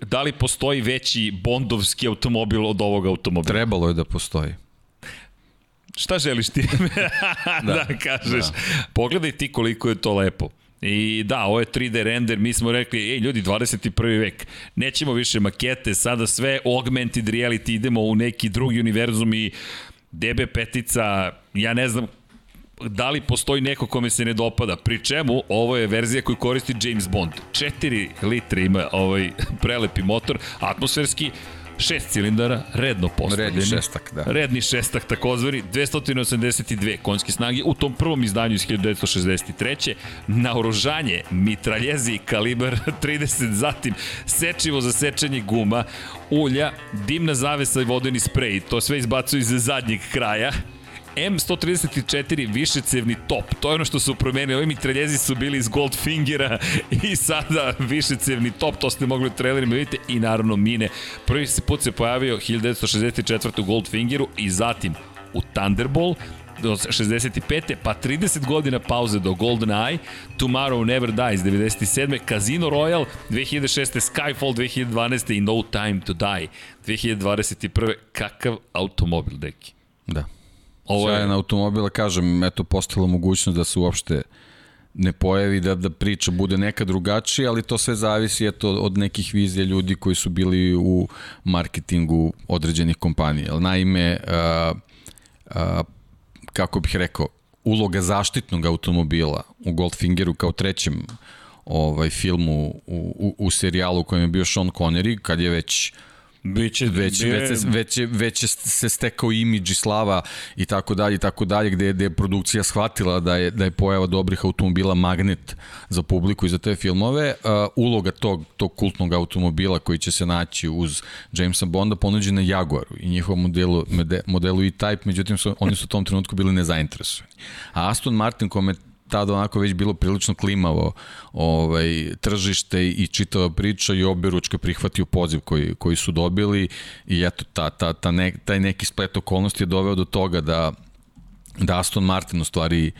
Speaker 1: Da li postoji veći bondovski automobil od ovog automobila?
Speaker 2: Trebalo je da postoji.
Speaker 1: Šta želiš ti da, da kažeš? Da. Pogledaj ti koliko je to lepo. I da, ovo je 3D render, mi smo rekli, ej ljudi, 21. vek, nećemo više makete, sada sve augmented reality, idemo u neki drugi univerzum i DB petica, ja ne znam da li postoji neko kome se ne dopada. Pri čemu, ovo je verzija koju koristi James Bond. 4 litre ima ovaj prelepi motor, atmosferski, šest cilindara, redno postavljeni.
Speaker 2: Redni šestak, da.
Speaker 1: Redni šestak, takozvani, 282 konjske snage u tom prvom izdanju iz 1963. Naoružanje, mitraljezi, kalibar 30, zatim sečivo za sečenje guma, ulja, dimna zavesa i vodeni sprej, to sve izbacuju iz zadnjeg kraja, M134 višecevni top, to je ono što su promenili, ovi mitraljezi su bili iz Goldfingera i sada višecevni top, to ste mogli u trailerima vidite i naravno mine. Prvi se put se pojavio 1964. u Goldfingeru i zatim u Thunderball, do 65. pa 30 godina pauze do Golden Eye, Tomorrow Never Dies 97. Casino Royale 2006. Skyfall 2012. i No Time to Die 2021. Kakav automobil, deki?
Speaker 2: Da. Ovo je... na automobila, kažem, eto, postala mogućnost da se uopšte ne pojavi, da, da priča bude neka drugačija, ali to sve zavisi eto, od nekih vizija ljudi koji su bili u marketingu određenih kompanija. Naime, a, a, kako bih rekao, uloga zaštitnog automobila u Goldfingeru kao trećem ovaj filmu u, u, u serijalu u kojem je bio Sean Connery, kad je već
Speaker 1: Biće,
Speaker 2: već, bije... već, se, već, već je se stekao imidž i slava i tako dalje i tako dalje gde, gde je produkcija shvatila da je, da je pojava dobrih automobila magnet za publiku i za te filmove. Uh, uloga tog, tog kultnog automobila koji će se naći uz Jamesa Bonda ponuđena Jaguaru i njihovom modelu, modelu E-Type, međutim su, oni su u tom trenutku bili nezainteresovani. A Aston Martin kome tada onako već bilo prilično klimavo ovaj, tržište i čitava priča i obe ručke prihvatio poziv koji, koji su dobili i eto ta, ta, ta ne, taj neki splet okolnosti je doveo do toga da da Aston Martin u stvari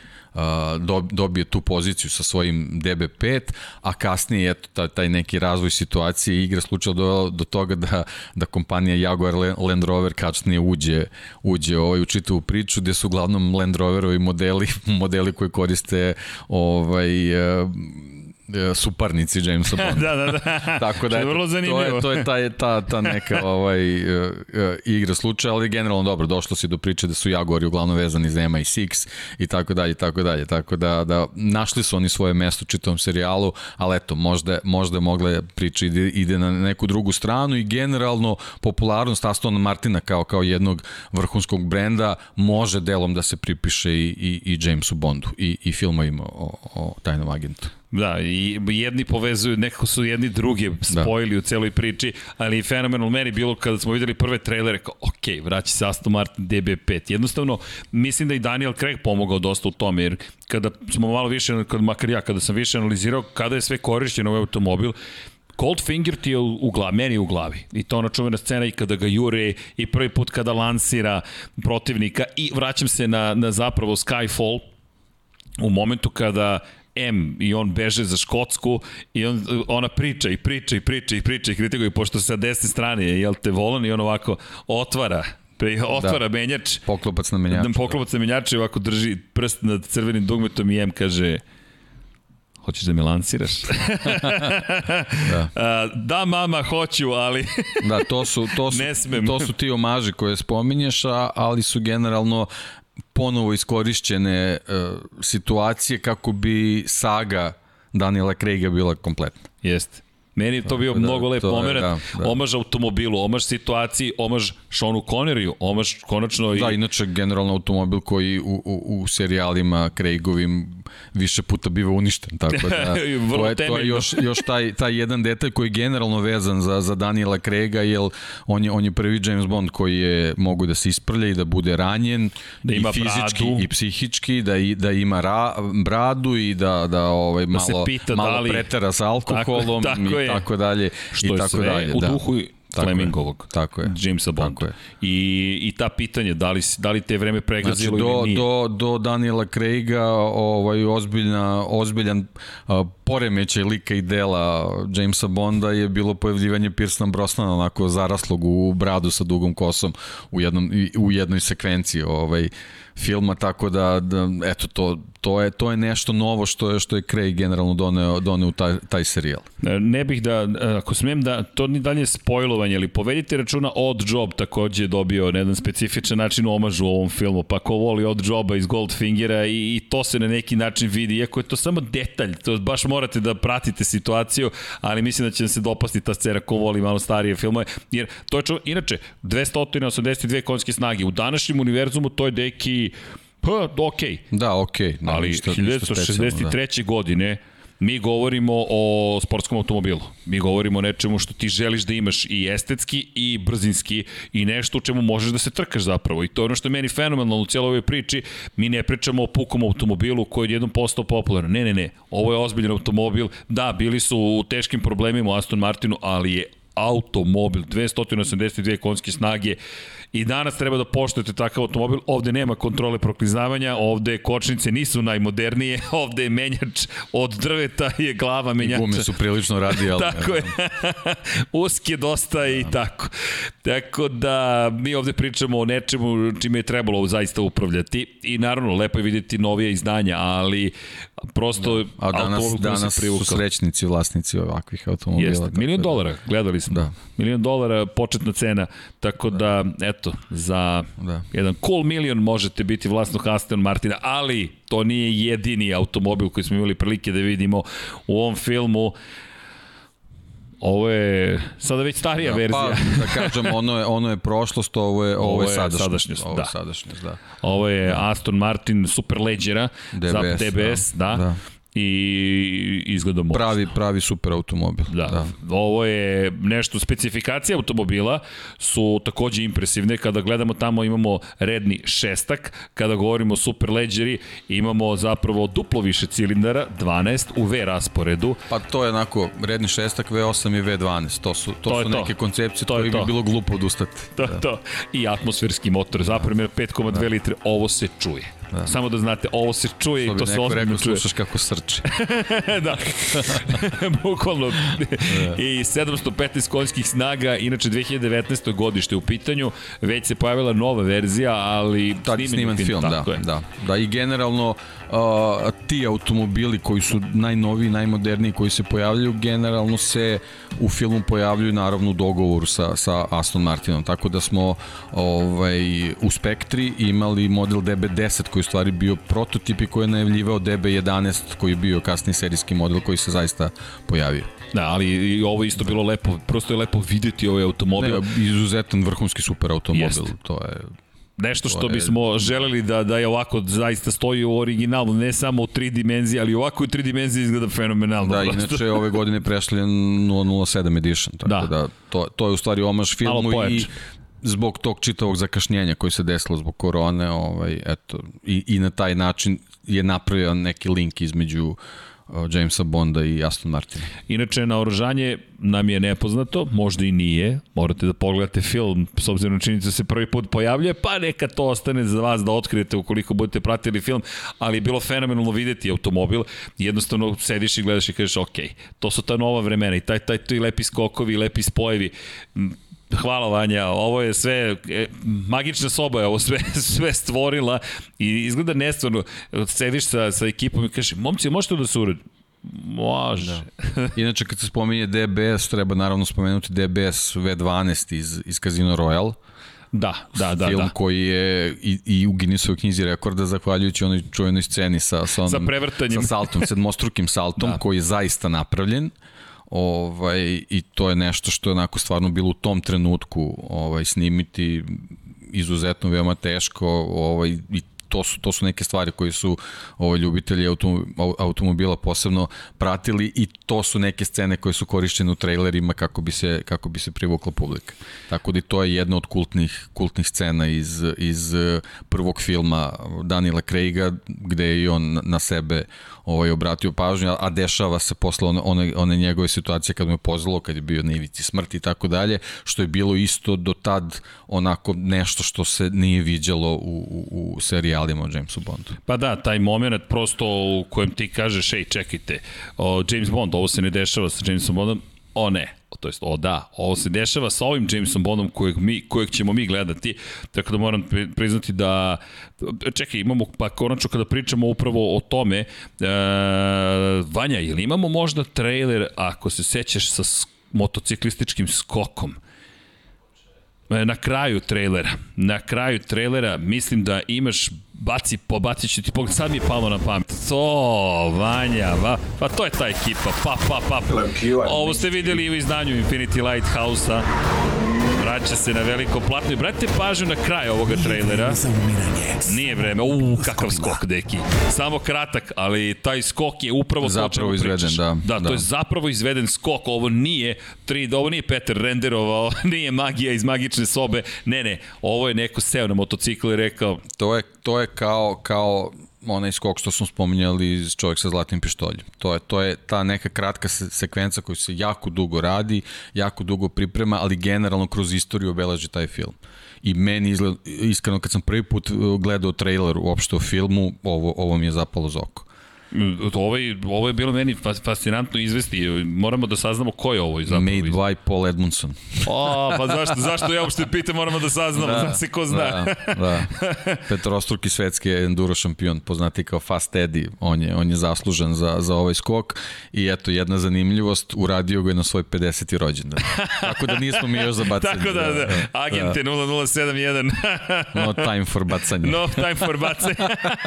Speaker 2: dobije tu poziciju sa svojim DB5, a kasnije eto, taj, taj neki razvoj situacije i igra slučaja do, do toga da, da kompanija Jaguar Land Rover kasnije uđe, uđe ovaj, u čitavu priču gde su uglavnom Land Roverovi modeli, modeli koji koriste ovaj, uh, suparnici Jamesa Bonda.
Speaker 1: da, da, da.
Speaker 2: Tako da,
Speaker 1: je vrlo
Speaker 2: zanimljivo. To je, to je ta, ta, ta neka ovaj, uh, igra slučaja, ali generalno dobro, došlo si do priče da su Jaguari uglavnom vezani za MI6 i tako dalje, i tako dalje. Tako da, da našli su oni svoje mesto u čitavom serijalu, ali eto, možda, možda mogla priča ide, ide na neku drugu stranu i generalno popularnost Astona Martina kao, kao jednog vrhunskog brenda može delom da se pripiše i, i, i Jamesu Bondu i, i filmovima o, o tajnom agentu.
Speaker 1: Da, i jedni povezuju, nekako su jedni drugi spojili da. u celoj priči, ali fenomenal meni bilo kada smo videli prve trailere, kao, ok, vraća se Aston Martin DB5. Jednostavno, mislim da i Daniel Craig pomogao dosta u tome, jer kada smo malo više, kad, makar ja, kada sam više analizirao kada je sve korišćeno ovaj automobil, Goldfinger ti je u, u glavi, meni u glavi. I to ona čuvena scena i kada ga jure i prvi put kada lansira protivnika i vraćam se na, na zapravo Skyfall, u momentu kada M i on beže za Škotsku i on, ona priča i priča i priča i priča i kritikuje, pošto sa desne strane je, jel te volan i on ovako otvara Pre, otvara da. menjač.
Speaker 2: Poklopac na menjaču.
Speaker 1: Da, poklopac na menjaču i ovako drži prst nad crvenim dugmetom i M kaže hoćeš da me lansiraš? da. da, mama, hoću, ali
Speaker 2: da, to su, to su, ne smem. to su ti omaži koje spominješ, ali su generalno ponovo iskorišćene uh, situacije kako bi saga Daniela Craiga bila kompletna.
Speaker 1: Jeste. Meni je to bio da, mnogo lep pomerat. Da, da. Omaž automobilu, omaž situaciji, omaž Seanu Conneriju, omaž konačno
Speaker 2: i... Da, inače generalno automobil koji u, u, u serijalima Craigovim više puta biva uništen, tako da to je, to je još, još taj, taj jedan detalj koji je generalno vezan za, za Daniela Craiga, jer on je, on je prvi James Bond koji je mogu da se isprlja i da bude ranjen
Speaker 1: da ima
Speaker 2: i fizički
Speaker 1: bradu.
Speaker 2: i psihički, da, i, da ima ra, bradu i da, da ovaj, malo, da pita malo da li... pretera sa alkoholom tako, tako i tako dalje.
Speaker 1: Što
Speaker 2: i tako
Speaker 1: sve
Speaker 2: dalje,
Speaker 1: u da. duhu tako Flemingovog,
Speaker 2: tako je,
Speaker 1: Jamesa Bonda. Tako je. I, I ta pitanje, da li, da li te vreme pregazilo znači, do, ili nije?
Speaker 2: Do, do Daniela Craiga ovaj, ozbiljna, ozbiljan uh, poremećaj lika i dela Jamesa Bonda je bilo pojavljivanje Pirsona Brosnana onako zaraslog u bradu sa dugom kosom u, jednom, u jednoj sekvenciji ovaj, filma, tako da, da eto, to, to je to je nešto novo što je što je Craig generalno doneo doneo taj taj serijal.
Speaker 1: E, ne bih da ako smem da to ni dalje spojlovanje, ali povedite računa Odd Job takođe je dobio na jedan specifičan način omažu u ovom filmu, pa ko voli Odd Joba iz Goldfingera i, i to se na neki način vidi, iako je to samo detalj, to baš morate da pratite situaciju, ali mislim da će vam se dopasti ta scena ko voli malo starije filmove, jer to je čo, inače 282 konjske snage u današnjem univerzumu to je deki Pa, okej.
Speaker 2: Okay. Da, okej. Okay.
Speaker 1: Ali ništa, 1963. Da. godine mi govorimo o sportskom automobilu. Mi govorimo o nečemu što ti želiš da imaš i estetski i brzinski i nešto u čemu možeš da se trkaš zapravo. I to je ono što je meni fenomenalno u cijeloj ovoj priči. Mi ne pričamo o pukom automobilu koji je jednom postao popularan. Ne, ne, ne. Ovo je ozbiljan automobil. Da, bili su u teškim problemima u Aston Martinu, ali je automobil, 282 konjske snage, i danas treba da poštujete takav automobil. Ovde nema kontrole proklizavanja, ovde kočnice nisu najmodernije, ovde je menjač od drveta je glava menjača.
Speaker 2: I gume su prilično radijalne.
Speaker 1: tako je. Uski je dosta i tako. Tako da mi ovde pričamo o nečemu čime je trebalo zaista upravljati i naravno lepo je vidjeti novije izdanja, ali prosto
Speaker 2: da. A danas, danas su srećnici vlasnici ovakvih automobila. Jeste,
Speaker 1: milion da, dolara, gledali smo. Da. Milion dolara početna cena, tako da, da eto, za da. jedan cool milion možete biti vlasnog Aston Martina, ali to nije jedini automobil koji smo imali prilike da vidimo u ovom filmu. Ovo je sada već starija da, verzija.
Speaker 2: Pa, da kažem, ono je, ono je prošlost, ovo je, ovo, ovo je sadašnjost.
Speaker 1: sadašnjost
Speaker 2: ovo
Speaker 1: da.
Speaker 2: je sadašnjost, da.
Speaker 1: Ovo je da. Aston Martin Superleggera DBS, za DBS, da. da. da i izgleda moćno.
Speaker 2: Pravi, pravi super automobil.
Speaker 1: Da. da. Ovo je nešto, specifikacije automobila su takođe impresivne. Kada gledamo tamo imamo redni šestak, kada govorimo o super leđeri imamo zapravo duplo više cilindara, 12 u V rasporedu.
Speaker 2: Pa to je onako redni šestak, V8 i V12. To su, to, to su neke to. koncepcije to koji bi bilo glupo odustati.
Speaker 1: To, da. to. I atmosferski motor, zapravo 5,2 da. litre, ovo se čuje
Speaker 2: da.
Speaker 1: Samo da znate, ovo se čuje i to se ozbiljno
Speaker 2: rekao,
Speaker 1: čuje.
Speaker 2: slušaš kako srči.
Speaker 1: da, bukvalno. Da. I 715 konjskih snaga, inače 2019. godište u pitanju, već se pojavila nova verzija, ali
Speaker 2: Tad je sniman film, da,
Speaker 1: je.
Speaker 2: da. Da, i generalno uh, ti automobili koji su najnoviji, najmoderniji, koji se pojavljaju, generalno se u filmu pojavljuju naravno u dogovoru sa, sa Aston Martinom, tako da smo ovaj, u Spektri imali model DB10 koji je stvari bio prototip i koji je najavljivao DB11 koji je bio kasni serijski model koji se zaista pojavio.
Speaker 1: Da, ali i ovo isto bilo lepo, prosto je lepo videti ovaj automobil.
Speaker 2: Ne, izuzetan vrhunski super automobil, Jest. to je
Speaker 1: Nešto što bismo želeli da, da je ovako zaista stoji u originalu, ne samo u tri dimenzije, ali ovako u tri dimenzije izgleda fenomenalno.
Speaker 2: Da, prosto. inače ove godine prešli 007 edition, tako da, da to, to je u stvari omaž filmu i zbog tog čitavog zakašnjenja koji se desilo zbog korone, ovaj, eto, i, i na taj način je napravio neki link između uh, Jamesa Bonda i Aston Martina.
Speaker 1: Inače, naoružanje nam je nepoznato, možda i nije, morate da pogledate film, s obzirom na činjenicu da se prvi put pojavljuje, pa neka to ostane za vas da otkrijete ukoliko budete pratili film, ali je bilo fenomenalno videti automobil, jednostavno sediš i gledaš i kažeš, ok, to su ta nova vremena i taj, taj, taj lepi skokovi, lepi spojevi, Hvala Vanja, ovo je sve, e, magična soba je ovo sve, sve stvorila i izgleda nestvarno, sediš sa, sa ekipom i kaže, momci, možete da se uredi? Može.
Speaker 2: Da. Inače, kad se spominje DBS, treba naravno spomenuti DBS V12 iz, iz Casino Royale.
Speaker 1: Da, da, da.
Speaker 2: Film
Speaker 1: da.
Speaker 2: koji je i, i u Guinnessovoj knjizi rekorda zahvaljujući onoj čuvenoj sceni sa, sa, onom,
Speaker 1: sa prevrtanjem.
Speaker 2: Sa saltom, sedmostrukim saltom da. koji je zaista napravljen. Ovaj, I to je nešto što je onako stvarno bilo u tom trenutku ovaj, snimiti izuzetno veoma teško ovaj, i to su, to su neke stvari koje su ovaj, ljubitelji automobila posebno pratili i to su neke scene koje su korišćene u trailerima kako bi se, kako bi se privukla publika. Tako da to je jedna od kultnih, kultnih scena iz, iz prvog filma Daniela Craiga gde je i on na sebe ovaj, obratio pažnju, a dešava se posle one, one, one njegove situacije kad mu je pozvalo, kad je bio na ivici smrti i tako dalje, što je bilo isto do tad onako nešto što se nije viđalo u, u, u serijalima o Jamesu Bondu.
Speaker 1: Pa da, taj moment prosto u kojem ti kažeš, ej, čekajte, o, James Bond, ovo se ne dešava sa Jamesom Bondom, o ne, to jest o da, ovo se dešava sa ovim Jamesom Bondom kojeg, mi, kojeg ćemo mi gledati, tako da moram priznati da, čekaj, imamo, pa konačno kada pričamo upravo o tome, e, Vanja, ili imamo možda trailer, ako se sećaš sa motociklističkim skokom, e, na kraju trailera, na kraju trailera mislim da imaš baci, pobacit ću ti pogled, sad mi je palo na pamet. To, Vanja, va, pa to je ta ekipa, pa, pa, pa, pa. Ovo ste videli u izdanju Infinity Lighthouse-a. Vraća se na veliko platno i brate pažnju na kraj ovoga trailera. Nije vreme. U, kakav skok, deki. Samo kratak, ali taj skok je upravo
Speaker 2: zapravo to izveden, da,
Speaker 1: da. Da, to je zapravo izveden skok. Ovo nije 3D, ovo nije Peter renderovao, nije magija iz magične sobe. Ne, ne, ovo je neko seo na motocikl i rekao...
Speaker 2: To je, to je kao, kao onaj skok što smo spominjali čovjek sa zlatnim pištoljem. To je, to je ta neka kratka sekvenca koja se jako dugo radi, jako dugo priprema, ali generalno kroz istoriju obeleži taj film. I meni izgled, iskreno kad sam prvi put uh, gledao trailer uopšte o filmu, ovo, ovo mi je zapalo za oko.
Speaker 1: Ovo je, ovo je bilo meni fascinantno izvesti. Moramo da saznamo ko je ovo zapravo.
Speaker 2: Made by Paul Edmondson.
Speaker 1: o, pa zašto, zašto ja uopšte pitam, moramo da saznamo, da, zna se ko zna.
Speaker 2: Da, da. Petrostruki svetski enduro šampion, poznati kao Fast Eddie, on je, on je zaslužen za, za ovaj skok i eto, jedna zanimljivost, uradio ga je na svoj 50. rođendan. Tako da nismo mi još za bacanje.
Speaker 1: Tako da, da, da. agente da. 0071.
Speaker 2: no time for bacanje.
Speaker 1: No time for bacanje.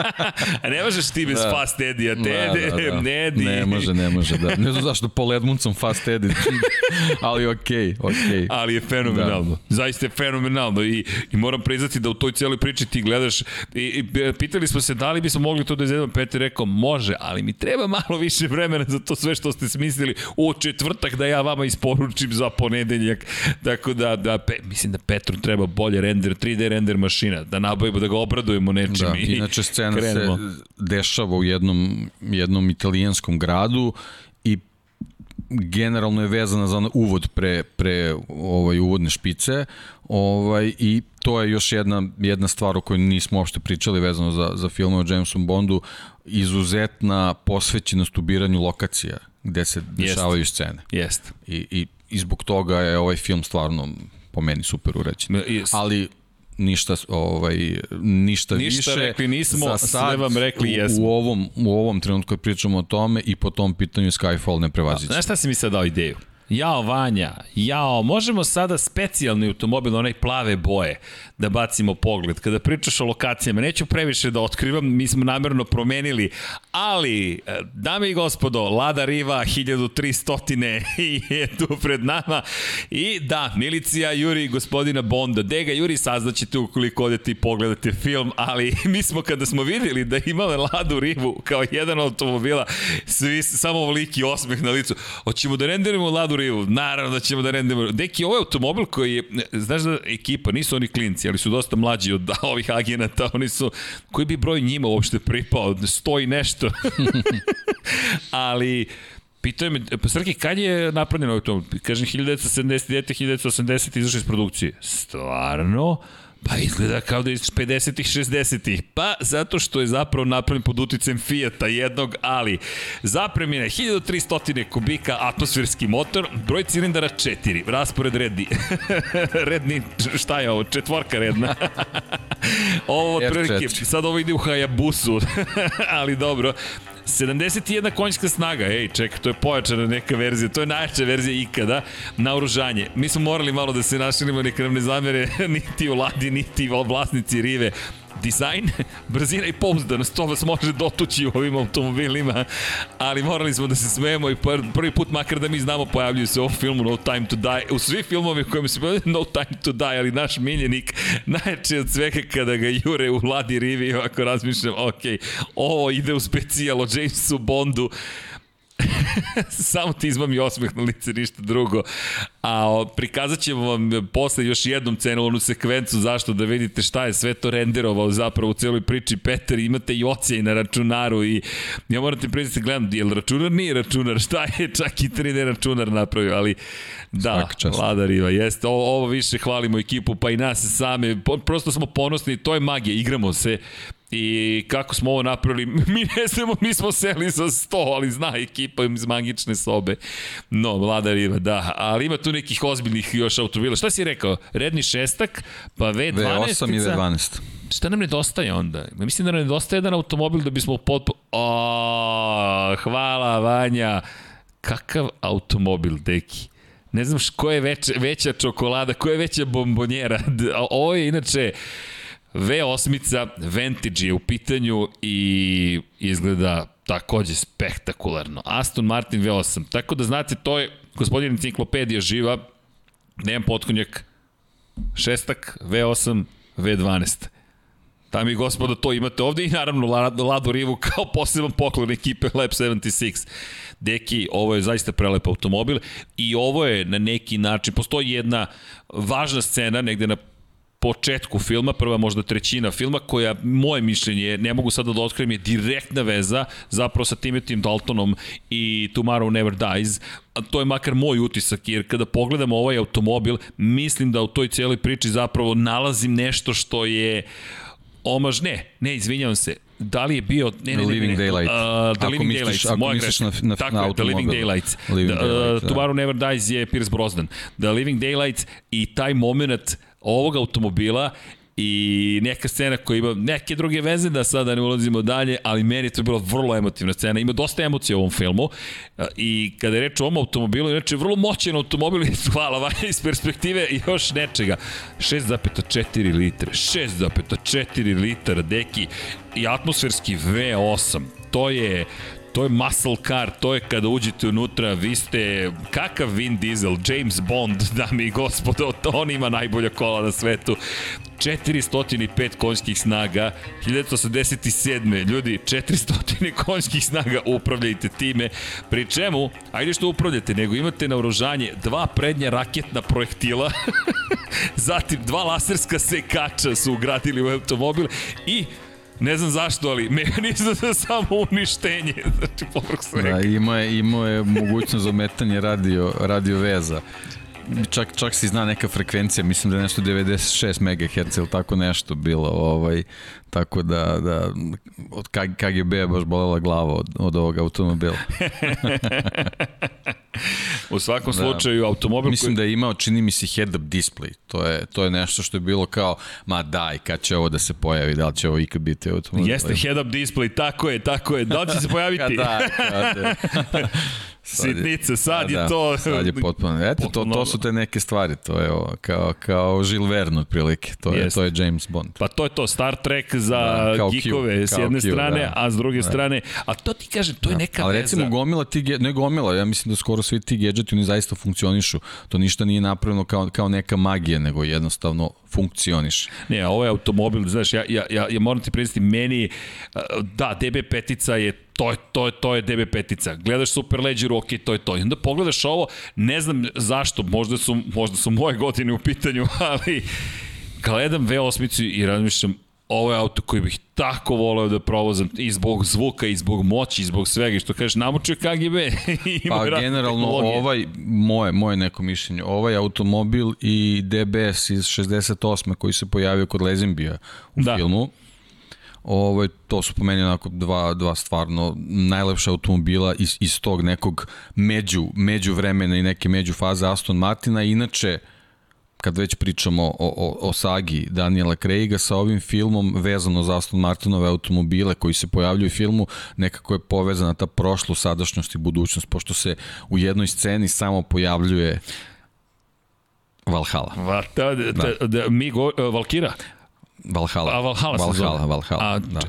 Speaker 1: A ne možeš ti bez da. Fast Eddie Tede, da, da, da. Nedi.
Speaker 2: Ne može, ne može, da. Ne znam zašto Paul Edmundson fast edit, ali okej, okay, okej. Okay.
Speaker 1: Ali je fenomenalno. Da. Zaista je fenomenalno i, i moram priznati da u toj cijeloj priči ti gledaš i, i pitali smo se da li bismo mogli to da izvedemo, Peter rekao može, ali mi treba malo više vremena za to sve što ste smislili u četvrtak da ja vama isporučim za ponedeljak. Tako da, da pe, mislim da Petru treba bolje render, 3D render mašina, da nabavimo, da ga obradujemo nečim da,
Speaker 2: i inače scena krenemo. se dešava u jednom jednom italijanskom gradu i generalno je vezana za uvod pre, pre ovaj, uvodne špice ovaj, i to je još jedna, jedna stvar o kojoj nismo uopšte pričali vezano za, za film o Jamesu Bondu, izuzetna posvećenost u biranju lokacija gde se dešavaju Jest. scene.
Speaker 1: Jest.
Speaker 2: I, i, I zbog toga je ovaj film stvarno po meni super uređen. Ali ništa ovaj ništa,
Speaker 1: ništa
Speaker 2: više.
Speaker 1: rekli nismo, za sad, sve vam rekli jesmo.
Speaker 2: U, ovom u ovom trenutku pričamo o tome i po tom pitanju Skyfall ne prevaziđe.
Speaker 1: Znaš šta si mi sad dao ideju? Jao Vanja, jao, možemo sada specijalni automobil, onaj plave boje, da bacimo pogled. Kada pričaš o lokacijama, neću previše da otkrivam, mi smo namerno promenili, ali, e, dame i gospodo, Lada Riva 1300 je tu pred nama i da, milicija juri gospodina Bonda. Gde ga juri, saznaćete ukoliko odete i pogledate film, ali mi smo kada smo videli da imale Ladu Rivu kao jedan automobila, svi samo ovoliki osmeh na licu. Hoćemo da renderimo Ladu Rivu, naravno da ćemo da rendemo. Deki, ovo je automobil koji je, znaš da ekipa, nisu oni klinci, ali su dosta mlađi od ovih agenata, oni su, koji bi broj njima uopšte pripao, stoji nešto. ali, Pitao me, pa Srki, kad je napravljeno automobil? Kažem, 1979. 1980. izašao iz produkcije. Stvarno? Pa izgleda kao da je iz 50-ih, 60-ih. Pa zato što je zapravo napravljen pod uticem Fijata jednog, ali zapremljena 1300 kubika atmosferski motor, broj cilindara 4, raspored redni. redni, šta je ovo? Četvorka redna. ovo prilike, sad ovo ide u Hayabusu, ali dobro. 71 konjska snaga, ej, čekaj, to je pojačana neka verzija, to je najjača verzija ikada na oružanje. Mi smo morali malo da se našilimo, neka nam ne zamere niti u Ladi, niti vlasnici Rive dizajn, brzina i pouzdanost, to vas može dotući u ovim automobilima, ali morali smo da se smejemo i prvi put makar da mi znamo pojavljuju se u ovom filmu No Time to Die, u svi filmovi u kojima se pojavljuju No Time to Die, ali naš miljenik najče od svega kada ga jure u Vladi Rivi, ovako razmišljam, ok, ovo ide u specijal o Jamesu Bondu, Samo ti izmam osmeh na lice, ništa drugo. A o, prikazat ćemo vam posle još jednom cenovnu sekvencu zašto da vidite šta je sve to renderovao zapravo u celoj priči Peter. Imate i ocijaj na računaru i ja moram ti priznati gledam, je li računar nije računar, šta je čak i 3D računar napravio, ali da, Lada Riva, jeste. Ovo, ovo više hvalimo ekipu, pa i nas same. Prosto smo ponosni, to je magija, igramo se I kako smo ovo napravili, mi ne znamo, mi smo seli za sto, ali zna ekipa iz magične sobe. No, Vlada Riva, da. Ali ima tu nekih ozbiljnih još automobila. Šta si rekao? Redni šestak, pa V12.
Speaker 2: V8 i V12.
Speaker 1: Šta nam nedostaje onda? Mislim da nam nedostaje jedan automobil da bismo potpo... O, hvala Vanja. Kakav automobil, deki? Ne znam ko je veća, veća čokolada, ko je veća bombonjera. Ovo je inače V8 Vantage je u pitanju i izgleda takođe spektakularno. Aston Martin V8. Tako da znate, to je gospodin enciklopedija živa, nemam potkonjak, šestak, V8, V12. Tamo i gospodo, to imate ovde i naravno Ladu Rivu kao poseban poklon ekipe Lab 76. Deki, ovo je zaista prelep automobil i ovo je na neki način, postoji jedna važna scena negde na početku filma, prva možda trećina filma, koja, moje mišljenje, ne mogu sada da otkrijem, je direktna veza zapravo sa Timothym Daltonom i Tomorrow Never Dies, a to je makar moj utisak, jer kada pogledamo ovaj automobil, mislim da u toj cijeloj priči zapravo nalazim nešto što je omaž, ne, ne, izvinjavam se, da li je bio
Speaker 2: ne, ne, ne, Living ne, ne, Daylight. Uh,
Speaker 1: The ako Living misliš, Daylights,
Speaker 2: ako moja misliš na, na,
Speaker 1: Tako
Speaker 2: na
Speaker 1: je, The Living Daylights. Living the, uh, da. Tomorrow Never Dies je Pierce Brosnan. The Living Daylights i taj moment ovog automobila i neka scena koja ima neke druge veze da sada ne ulazimo dalje, ali meni je bila vrlo emotivna scena. Ima dosta emocija u ovom filmu i kada je reč o ovom automobilu, inače vrlo moćan automobil, hvala vanja iz perspektive još nečega. 6,4 litre, 6,4 litra deki i atmosferski V8. To je to je muscle car, to je kada uđete unutra, vi ste kakav Vin Diesel, James Bond, dami i gospodo, to on ima najbolja kola na svetu. 405 konjskih snaga, 1987. Ljudi, 400 konjskih snaga upravljajte time, pri čemu, ajde što upravljate, nego imate na oružanje dva prednja raketna projektila, zatim dva laserska sekača su ugradili u automobil i Ne znam zašto, ali mehanizam za samo uništenje. Znači, povrh svega.
Speaker 2: Da, imao je, je mogućnost za ometanje radio, radio veza. Čak, čak se zna neka frekvencija, mislim da je nešto 96 MHz ili tako nešto bilo, ovaj, tako da, da od KGB je baš bolela glava od, od ovog automobila.
Speaker 1: U svakom da. slučaju, automobil
Speaker 2: Mislim koji... da je imao, čini mi se, head-up display. To je, to je nešto što je bilo kao, ma daj, kad će ovo da se pojavi, da li će ovo ikad biti automobil?
Speaker 1: Jeste, head-up display, tako je, tako je. Da li će se pojaviti?
Speaker 2: da, da.
Speaker 1: Sitnice, sad je, da, je to...
Speaker 2: Sad je potpuno. Eto, to, to su te neke stvari, to je ovo, kao, kao Žil Verne otprilike, to je, to je James Bond.
Speaker 1: Pa to je to, Star Trek za da, gikove Q, s jedne Q, strane, da. a s druge da. strane, a to ti kažem, to je da. neka
Speaker 2: Ali recimo veza. gomila ti, ne gomila, ja mislim da skoro svi ti gadgeti oni zaista funkcionišu. To ništa nije napravljeno kao, kao neka magija, nego jednostavno funkcioniš.
Speaker 1: Ne, ovo je automobil, znaš, ja, ja, ja, ja moram ti predstaviti, meni, da, DB petica je to je, to je, to je DB petica. Gledaš Super Ledger, ok, to je to. I onda pogledaš ovo, ne znam zašto, možda su, možda su moje godine u pitanju, ali gledam V8 i razmišljam, ovo je auto koji bih tako voleo da provozam i zbog zvuka i zbog moći i zbog svega i što kažeš namučio KGB
Speaker 2: pa generalno ovaj moje moje neko mišljenje ovaj automobil i DBS iz 68 koji se pojavio kod Lezimbija u da. filmu Ovo, to su po meni onako dva, dva stvarno najlepša automobila iz, iz tog nekog među, među vremena i neke među faze Aston Martina. Inače, kad već pričamo o, o, o sagi Daniela Craiga sa ovim filmom vezano za Aston Martinove automobile koji se pojavljuju u filmu, nekako je povezana ta prošlo, sadašnjost i budućnost, pošto se u jednoj sceni samo pojavljuje Valhalla.
Speaker 1: Va, da, da, da, da, mi go, Valkira?
Speaker 2: Valhalla.
Speaker 1: A Valhalla,
Speaker 2: Valhalla. Valhalla,
Speaker 1: A,
Speaker 2: da.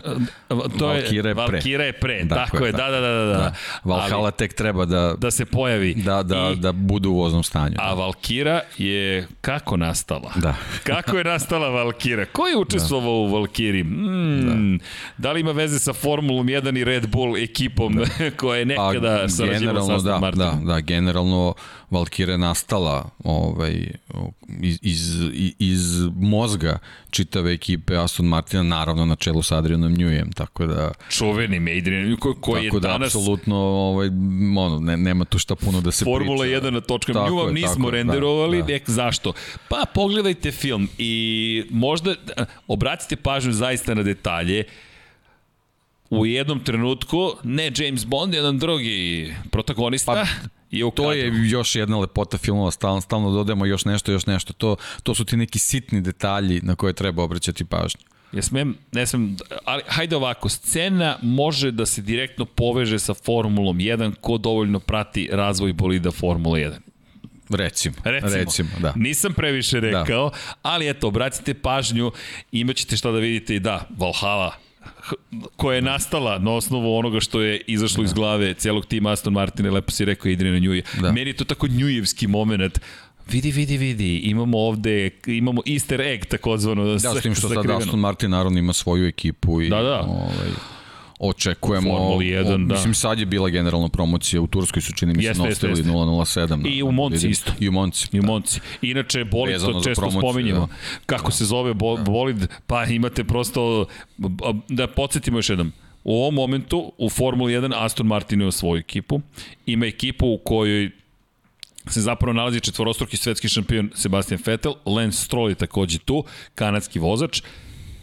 Speaker 1: To je, Valkira je pre. Valkira je pre, da, tako je, da, da, da. da. da.
Speaker 2: Valhalla Ali, tek treba da...
Speaker 1: Da se pojavi.
Speaker 2: Da, da, I, da bude u voznom stanju.
Speaker 1: A Valkira je kako nastala?
Speaker 2: Da.
Speaker 1: kako je nastala Valkira? Ko je učestvovao da. u Valkiri? Mm, da. da li ima veze sa Formulom 1 i Red Bull ekipom da. koja je nekada pa, sarađivala sa Aston
Speaker 2: da,
Speaker 1: Martinom?
Speaker 2: Da, da, generalno Valkira je nastala ovaj, iz, iz, iz mozga čitave ekipe Aston Martina, naravno na čelu sa Adrianom Njujem, tako da...
Speaker 1: Čuveni Adrian ko, koji je
Speaker 2: da,
Speaker 1: danas...
Speaker 2: apsolutno, ovaj, ono, ne, nema tu šta puno da se
Speaker 1: Formula
Speaker 2: priča.
Speaker 1: 1 na točkama, nju vam nismo tako, renderovali, da, da. nek zašto? Pa pogledajte film i možda obratite pažnju zaista na detalje, u jednom trenutku, ne James Bond, jedan drugi protagonista, pa,
Speaker 2: I to je još jedna lepota filmova, stalno, stalno dodajemo još nešto, još nešto. To, to su ti neki sitni detalji na koje treba obraćati pažnju.
Speaker 1: Ja smem, ne smem, ali hajde ovako, scena može da se direktno poveže sa Formulom 1 ko dovoljno prati razvoj bolida Formula 1.
Speaker 2: Recimo, recimo, recimo da.
Speaker 1: Nisam previše da. rekao, da. ali eto, obratite pažnju, imaćete šta da vidite i da, Valhalla, koja je nastala na osnovu onoga što je izašlo da. iz glave celog tima Aston Martina, lepo si rekao Adriana Njuji. Da. Meni je to tako njujevski moment, vidi, vidi, vidi, imamo ovde, imamo easter egg takozvano.
Speaker 2: Da, s tim što sad Aston Martin naravno ima svoju ekipu i
Speaker 1: da, da.
Speaker 2: Ovaj, očekujemo
Speaker 1: Formuli 1, o, da.
Speaker 2: Mislim sad je bila generalna promocija u Turskoj su čini mi se nostavili 007
Speaker 1: I u Monci vidim. isto.
Speaker 2: I u Monci.
Speaker 1: I u da. Monci. Inače bolid Vezano to često spominjemo. Da. Kako da. se zove bo, da. bolid? Pa imate prosto da podsjetimo još jednom. U ovom momentu u Formuli 1 Aston Martin ima svoju ekipu. Ima ekipu u kojoj se zapravo nalazi četvorostruki svetski šampion Sebastian Vettel, Lance Stroll je takođe tu, kanadski vozač.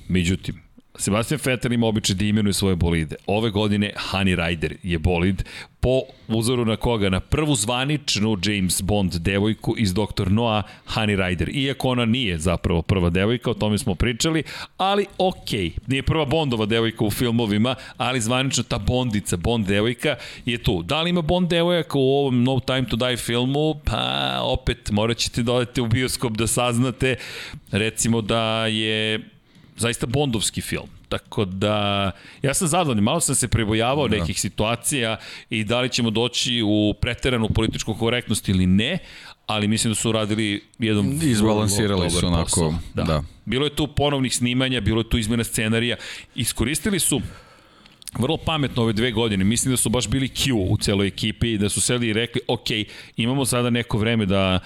Speaker 1: Međutim, Sebastian Vettel ima običaj da imenuje svoje bolide. Ove godine Honey Rider je bolid po uzoru na koga? Na prvu zvaničnu James Bond devojku iz Dr. Noah Honey Rider. Iako ona nije zapravo prva devojka, o tome smo pričali, ali okej, okay. nije prva Bondova devojka u filmovima, ali zvanično ta Bondica, Bond devojka je tu. Da li ima Bond devojka u ovom No Time to Die filmu? Pa opet morat ćete da odete u bioskop da saznate recimo da je zaista bondovski film. Tako da, ja sam zadovoljan, malo sam se prebojavao da. nekih situacija i da li ćemo doći u preteranu političku korektnost ili ne, ali mislim da su radili jedan
Speaker 2: izbalansirali su onako
Speaker 1: da. da. Bilo je tu ponovnih snimanja, bilo je tu izmena scenarija. Iskoristili su vrlo pametno ove dve godine. Mislim da su baš bili Q u celoj ekipi i da su seli i rekli, ok, imamo sada neko vreme da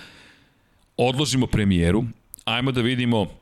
Speaker 1: odložimo premijeru, ajmo da vidimo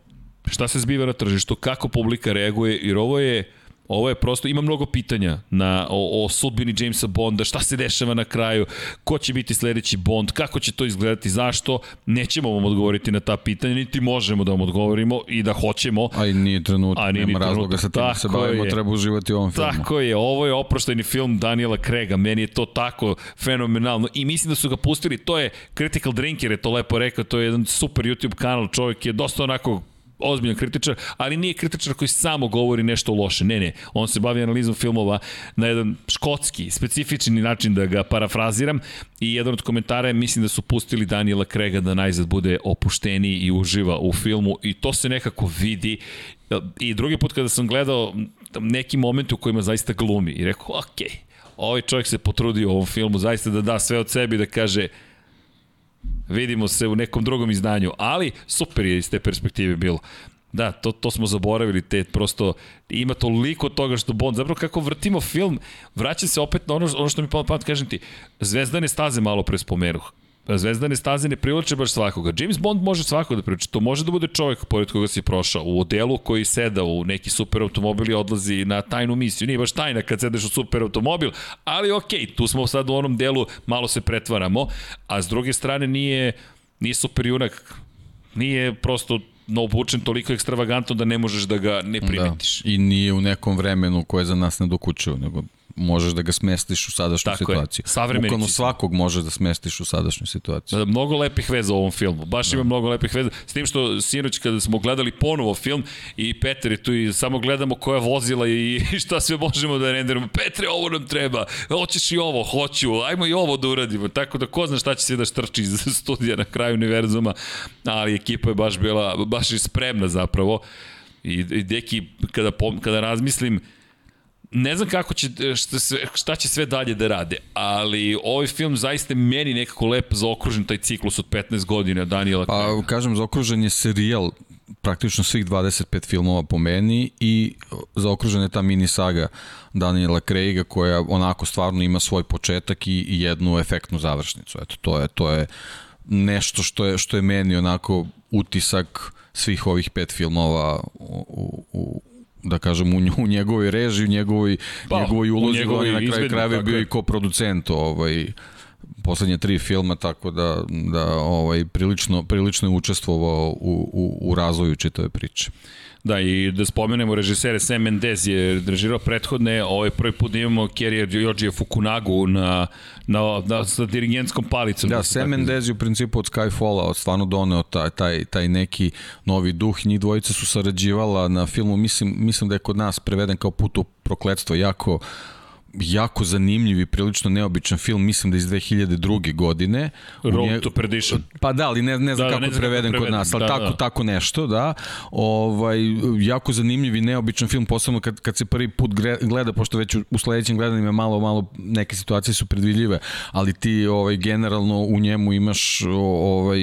Speaker 1: šta se zbiva na tržištu, kako publika reaguje, jer ovo je Ovo je prosto, ima mnogo pitanja na, o, o sudbini Jamesa Bonda, šta se dešava na kraju, ko će biti sledeći Bond, kako će to izgledati, zašto, nećemo vam odgovoriti na ta pitanja, niti možemo da vam odgovorimo i da hoćemo.
Speaker 2: A i nije trenutak, A nije nema razloga sa tim se bavimo, je. treba uživati u ovom filmu.
Speaker 1: Tako je, ovo je oproštajni film Daniela Krega, meni je to tako fenomenalno i mislim da su ga pustili, to je Critical Drinker, je to lepo rekao, to je jedan super YouTube kanal, čovjek je dosta onako ozbiljan kritičar, ali nije kritičar koji samo govori nešto loše. Ne, ne, on se bavi analizom filmova na jedan škotski, specifični način da ga parafraziram i jedan od komentara je mislim da su pustili Daniela Krega da najzad bude opušteniji i uživa u filmu i to se nekako vidi i drugi put kada sam gledao neki moment u kojima zaista glumi i rekao, ok, ovaj čovjek se potrudio u ovom filmu zaista da da sve od sebi da kaže Vidimo se u nekom drugom izdanju, ali super je iz te perspektive bilo. Da, to, to smo zaboravili, te prosto ima toliko toga što Bond, zapravo kako vrtimo film, vraća se opet na ono, ono što mi pa pamet, kažem ti, Zvezdane staze malo pre spomenuh. Zvezdane staze ne privlače baš svakoga. James Bond može svako da privlače. To može da bude čovjek pored koga si prošao. U odelu koji seda u neki super automobil i odlazi na tajnu misiju. Nije baš tajna kad sedeš u super automobil, ali okej, okay, tu smo sad u onom delu, malo se pretvaramo, a s druge strane nije, nije super junak, nije prosto no obučen toliko ekstravagantno da ne možeš da ga ne primetiš.
Speaker 2: Da. I nije u nekom vremenu koje za nas ne dokučuju, nego možeš da ga smestiš u sadašnju Tako situaciju. Je, Bukvalno svakog možeš da smestiš u sadašnju situaciju.
Speaker 1: Da, mnogo lepih veza u ovom filmu. Baš da. ima mnogo lepih veza. S tim što sinoć kada smo gledali ponovo film i Peter je tu i samo gledamo koja vozila i šta sve možemo da renderimo. Petre, ovo nam treba. Hoćeš i ovo, hoću. Ajmo i ovo da uradimo. Tako da ko zna šta će se da štrči iz studija na kraju univerzuma. Ali ekipa je baš bila, baš i spremna zapravo. I, i deki, kada, kada razmislim, ne znam kako će, šta, sve, šta će sve dalje da rade, ali ovaj film zaista meni nekako lep zaokružen taj ciklus od 15 godina Daniela
Speaker 2: Pa, kažem, zaokružen je serijal praktično svih 25 filmova po meni i zaokružena je ta mini saga Daniela Craiga koja onako stvarno ima svoj početak i, i jednu efektnu završnicu. Eto, to je, to je nešto što je, što je meni onako utisak svih ovih pet filmova u, u, da kažem, u, u njegovoj režiji, u njegovoj, pa, njegovoj ulozi, on je na kraju krajeva bio i koproducent ovaj, poslednje tri filma, tako da, da ovaj, prilično, prilično je učestvovao u, u, u razvoju čitave priče.
Speaker 1: Da, i da spomenemo režisere, Sam Mendes je režirao prethodne, ovaj prvi put da imamo Kerija Yoji Fukunagu na, na, na, sa dirigentskom palicom.
Speaker 2: Da, da Sam Mendes je u principu od Skyfalla stvarno doneo taj, taj, taj neki novi duh. Njih dvojica su sarađivala na filmu, mislim, mislim da je kod nas preveden kao put u prokledstvo, jako jako zanimljiv i prilično neobičan film, mislim da iz 2002. godine.
Speaker 1: Road nje... to Perdition.
Speaker 2: Pa da, ali ne, ne znam da, kako ne znam preveden kod nas, ali da, tako, da. tako nešto, da. Ovaj, jako zanimljiv i neobičan film, posebno kad, kad se prvi put gleda, pošto već u, u sledećem gledanju malo, malo neke situacije su predvidljive, ali ti ovaj, generalno u njemu imaš ovaj,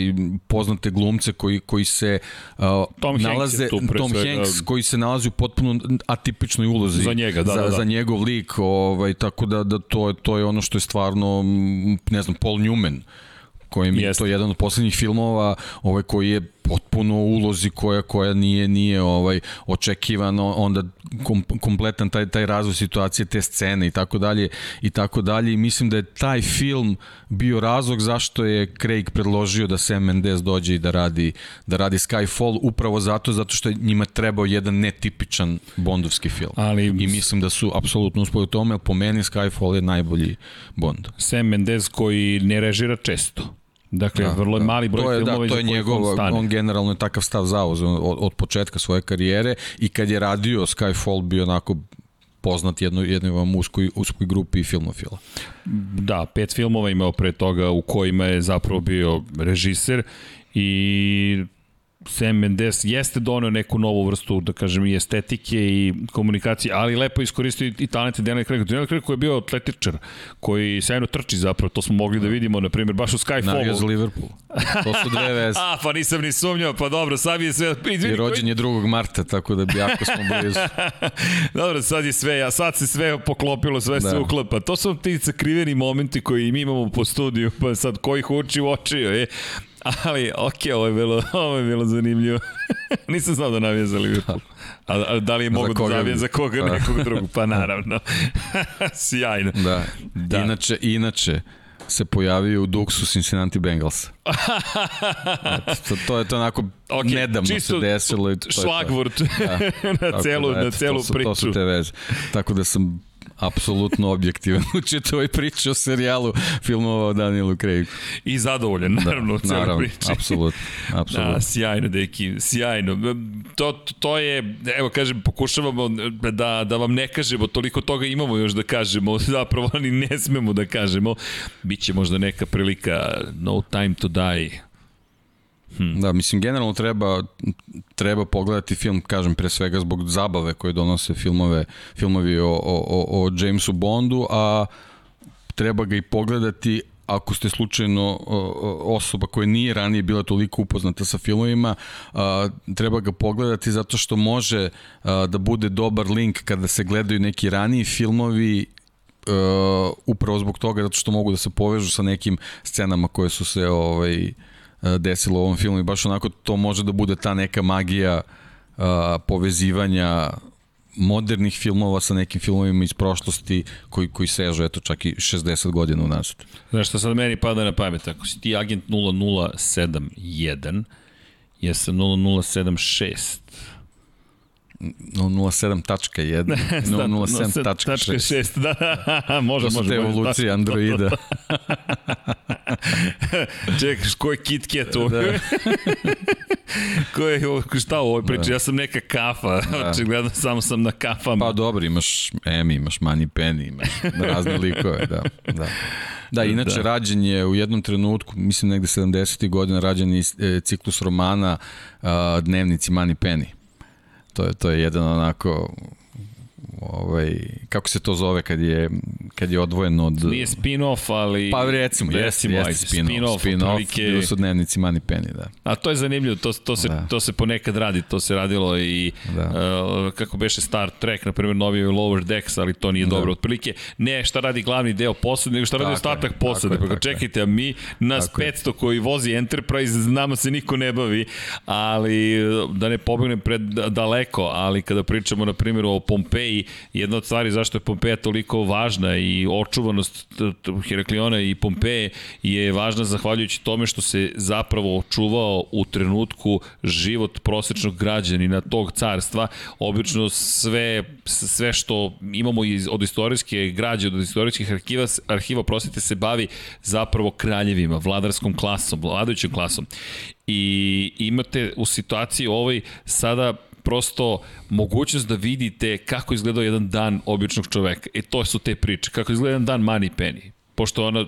Speaker 2: poznate glumce koji, koji se uh, Tom nalaze, Hanks tu Tom Hanks koji se nalazi u potpuno atipičnoj ulozi
Speaker 1: za njega, da,
Speaker 2: za,
Speaker 1: da, da.
Speaker 2: za njegov lik, ovaj, Ovaj, tako da, da to, to je ono što je stvarno, ne znam, Paul Newman, koji mi je to jedan od poslednjih filmova ovaj koji je potpuno ulozi koja koja nije nije ovaj očekivano onda kom, kompletan taj taj razvoj situacije te scene i tako dalje i tako dalje i mislim da je taj film bio razlog zašto je Craig predložio da Sam Mendes dođe i da radi da radi Skyfall upravo zato zato što je njima trebao jedan netipičan bondovski film. Ali i mislim da su apsolutno uspeli u tome, po meni Skyfall je najbolji Bond.
Speaker 1: Sam Mendes koji ne režira često Dakle, da, vrlo je da. mali broj to je, da, filmova
Speaker 2: da, to je njegov, on, on generalno je takav stav zauzeo od, od početka svoje karijere i kad je radio Skyfall bio onako poznat jednoj, jednoj uskoj, uskoj grupi filmofila.
Speaker 1: Da, pet filmova imao pre toga u kojima je zapravo bio režiser i Sam Mendes jeste donio neku novu vrstu, da kažem, i estetike i komunikacije, ali lepo iskoristio i talente Daniel Craig. Daniel Craig koji je bio atletičar, koji sjajno trči zapravo, to smo mogli da vidimo, na primjer, baš u Skyfallu.
Speaker 2: Navio za Liverpool. To su dve veze.
Speaker 1: A, pa nisam ni sumnjao, pa dobro, sad je sve...
Speaker 2: Izvini, I rođen je 2. marta, tako da bi jako smo blizu.
Speaker 1: dobro, sad je sve, ja sad se sve poklopilo, sve da. se uklapa. To su ti sakriveni momenti koji mi imamo po studiju, pa sad ko ih uči u oči, je Ali, okej, okay, ovo je bilo, ovo je bilo zanimljivo. Nisam znao da navija za Liverpool. A, a da li je mogo da zavije za koga pa. nekog drugog? Pa naravno. Sjajno.
Speaker 2: Da. da. Inače, inače, se pojavio u Duxu Cincinnati Bengals. to, to je to onako okay, nedavno se desilo. I to
Speaker 1: šlagvort da. na celu, da, eto, na celu
Speaker 2: to su,
Speaker 1: priču.
Speaker 2: To su te veze. Tako da sam apsolutno objektivan u čitavoj priči o serijalu filmova o Danielu Craigu.
Speaker 1: I zadovoljan, da, naravno, da, u naravno, priči.
Speaker 2: Apsolutno, apsolutno.
Speaker 1: Da, sjajno, deki, sjajno. To, to je, evo kažem, pokušavamo da, da vam ne kažemo, toliko toga imamo još da kažemo, zapravo ni ne smemo da kažemo. Biće možda neka prilika, no time to die,
Speaker 2: Hmm. Da, mislim, generalno treba, treba pogledati film, kažem, pre svega zbog zabave koje donose filmove, filmovi o, o, o Jamesu Bondu, a treba ga i pogledati ako ste slučajno osoba koja nije ranije bila toliko upoznata sa filmovima, treba ga pogledati zato što može da bude dobar link kada se gledaju neki raniji filmovi upravo zbog toga zato što mogu da se povežu sa nekim scenama koje su se ovaj, E, desilo u ovom filmu i baš onako to može da bude ta neka magija a, povezivanja modernih filmova sa nekim filmovima iz prošlosti koji, koji sežu eto čak i 60 godina u nazad.
Speaker 1: Znaš što sad meni pada na pamet, ako si ti agent 0071, jesam 0076,
Speaker 2: 007.1 007.6
Speaker 1: da, može, može.
Speaker 2: To su te evolucije Androida.
Speaker 1: Čekaj, ko je KitKat ovo? Da. ko je, šta u ovoj priči? Da. Ja sam neka kafa, da. očigledno samo sam na kafama.
Speaker 2: Pa dobro, imaš Emi, imaš Money Penny, imaš razne likove, da. da. Da, inače da. rađen je u jednom trenutku, mislim negde 70. godina, rađen je e, ciklus romana Dnevnici Money Penny. To je, to je jedan onako ovaj, kako se to zove kad je, kad je odvojen od...
Speaker 1: Nije spin-off, ali...
Speaker 2: Pa recimo, jeste, jeste spin-off. Spin-off, spin-off prilike... bili su dnevnici Money Penny, da.
Speaker 1: A to je zanimljivo, to, to, se, da. to se ponekad radi, to se radilo i da. uh, kako beše Star Trek, na primjer novi Lower Decks, ali to nije da. dobro otprilike. Ne šta radi glavni deo posade, nego šta radi ostatak posade. Pa čekajte, a mi, nas tako 500 je. koji vozi Enterprise, nama se niko ne bavi, ali da ne pobegnem pred daleko, ali kada pričamo na primjer o Pompeji, jedna od stvari zašto je Pompeja toliko važna i očuvanost Herakliona i Pompeje je važna zahvaljujući tome što se zapravo očuvao u trenutku život prosečnog građanina tog carstva. Obično sve, sve što imamo iz, od istorijske građe, od istorijskih arhiva, arhiva prosite se bavi zapravo kraljevima, vladarskom klasom, vladajućom klasom. I imate u situaciji ovoj sada prosto mogućnost da vidite kako izgledao jedan dan običnog čoveka. E to su te priče. Kako izgleda jedan dan Money Penny. Pošto ona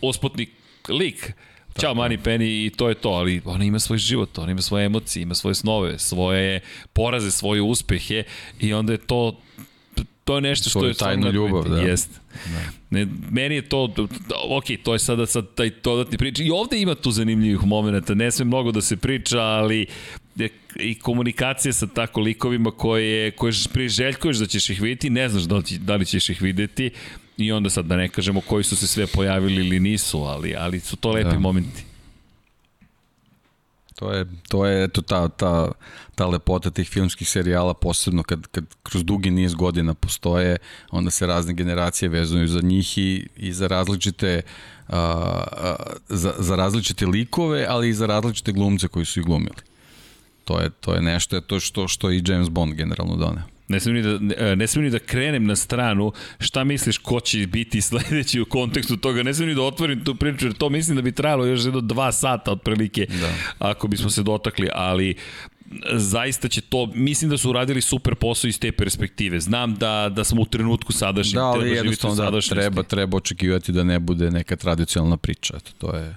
Speaker 1: ospotni lik Ćao Money Penny i to je to, ali ona ima svoj život, ona ima svoje emocije, ima svoje snove, svoje poraze, svoje uspehe i onda je to to je nešto što je
Speaker 2: tajna ljubav, da.
Speaker 1: Jeste. Da. Ne, meni je to, ok, to je sada sad taj dodatni priča. I ovde ima tu zanimljivih momenta, ne sve mnogo da se priča, ali i komunikacija sa tako likovima koje, koje priželjkuješ da ćeš ih vidjeti, ne znaš da li, da li ćeš ih videti i onda sad da ne kažemo koji su se sve pojavili ili nisu, ali, ali su to lepi da. momenti.
Speaker 2: To je, to je eto ta, ta, ta lepota tih filmskih serijala, posebno kad, kad kroz dugi niz godina postoje, onda se razne generacije vezuju za njih i, i za različite uh, za, za različite likove, ali i za različite glumce koji su ih glumili. To je, to je nešto to što, što i James Bond generalno doneo.
Speaker 1: Ne smijem, ni da, ne, ne smijem ni da krenem na stranu šta misliš ko će biti sledeći u kontekstu toga. Ne smijem ni da otvorim tu priču, jer to mislim da bi trajalo još jedno dva sata otprilike da. ako bismo se dotakli, ali zaista će to, mislim da su uradili super posao iz te perspektive. Znam da, da smo u trenutku sadašnjem.
Speaker 2: Da, ali jednostavno da treba, treba očekivati da ne bude neka tradicionalna priča. Eto, to je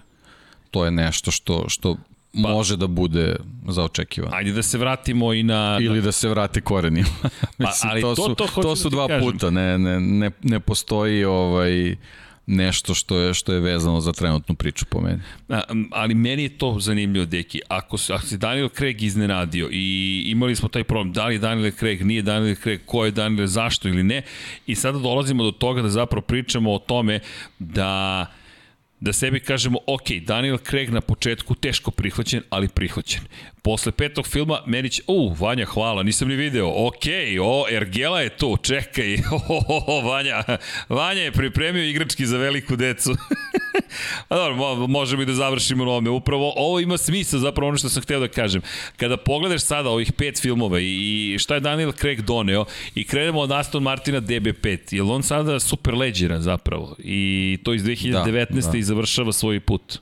Speaker 2: to je nešto što, što Pa, može da bude za očekivano.
Speaker 1: Ajde da se vratimo i na...
Speaker 2: Ili da se vrate korenima. Pa, ali to, to, su, to, to su da dva kažem. puta, ne, ne, ne, ne postoji ovaj nešto što je što je vezano za trenutnu priču po meni.
Speaker 1: A, ali meni je to zanimljivo, Deki. Ako se, ako se Daniel Craig iznenadio i imali smo taj problem, da li Daniel Craig, nije Daniel Craig, ko je Daniel, zašto ili ne, i sada dolazimo do toga da zapravo pričamo o tome da da sebi kažemo, ok, Daniel Craig na početku teško prihvaćen, ali prihvaćen. Posle petog filma, meni će, u, Vanja, hvala, nisam ni video, ok, o, Ergela je tu, čekaj, o, o, o, Vanja, Vanja je pripremio igrački za veliku decu. A dobro, možemo i da završimo na ovome. Upravo ovo ima smisla, zapravo ono što sam hteo da kažem. Kada pogledaš sada ovih pet filmova i šta je Daniel Craig doneo i krenemo od Aston Martina DB5, je on sada super leđeran zapravo i to iz 2019. Da, da. i završava svoj put.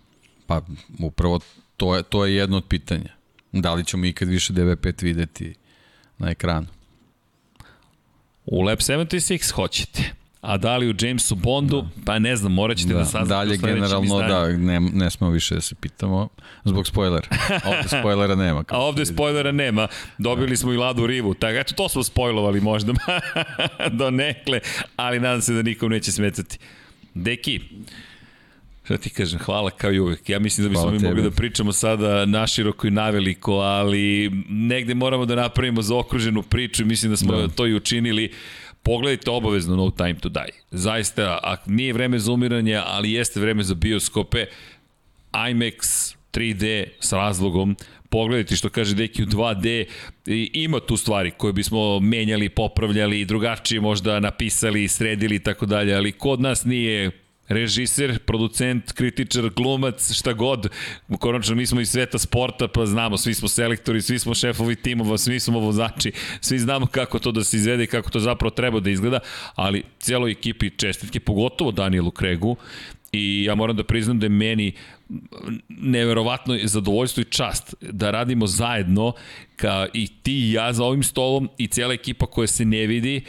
Speaker 2: Pa upravo to je, to je jedno od pitanja. Da li ćemo ikad više DB5 videti na ekranu?
Speaker 1: U Lab 76 hoćete. A da li u Jamesu Bondu, da. pa ne znam, morat ćete da, da saznate
Speaker 2: Dalje generalno da, ne, ne smo više da se pitamo zbog spoilera. Ovde spoilera nema.
Speaker 1: A ovde spoilera nema. Dobili smo i Ladu Rivu. Tako, eto, to smo spojlovali možda do nekle, ali nadam se da nikom neće smetati. Deki, Šta ti kažem, hvala kao i uvek. Ja mislim da bismo mi mogli da pričamo sada naširoko i naveliko, ali negde moramo da napravimo zaokruženu priču i mislim da smo da. to i učinili. Pogledajte obavezno No Time to Die. Zaista, a nije vreme za umiranje, ali jeste vreme za bioskope. IMAX 3D s razlogom, pogledajte što kaže Deki u 2D, I ima tu stvari koje bismo menjali, popravljali, drugačije možda napisali, sredili i tako dalje, ali kod nas nije režiser, producent, kritičar, glumac, šta god. Konačno mi smo iz sveta sporta, pa znamo, svi smo selektori, svi smo šefovi timova, svi smo vozači, svi znamo kako to da se izvede i kako to zapravo treba da izgleda, ali cijeloj ekipi čestitke, pogotovo Danielu Kregu, i ja moram da priznam da je meni neverovatno zadovoljstvo i čast da radimo zajedno ka i ti i ja za ovim stolom i cijela ekipa koja se ne vidi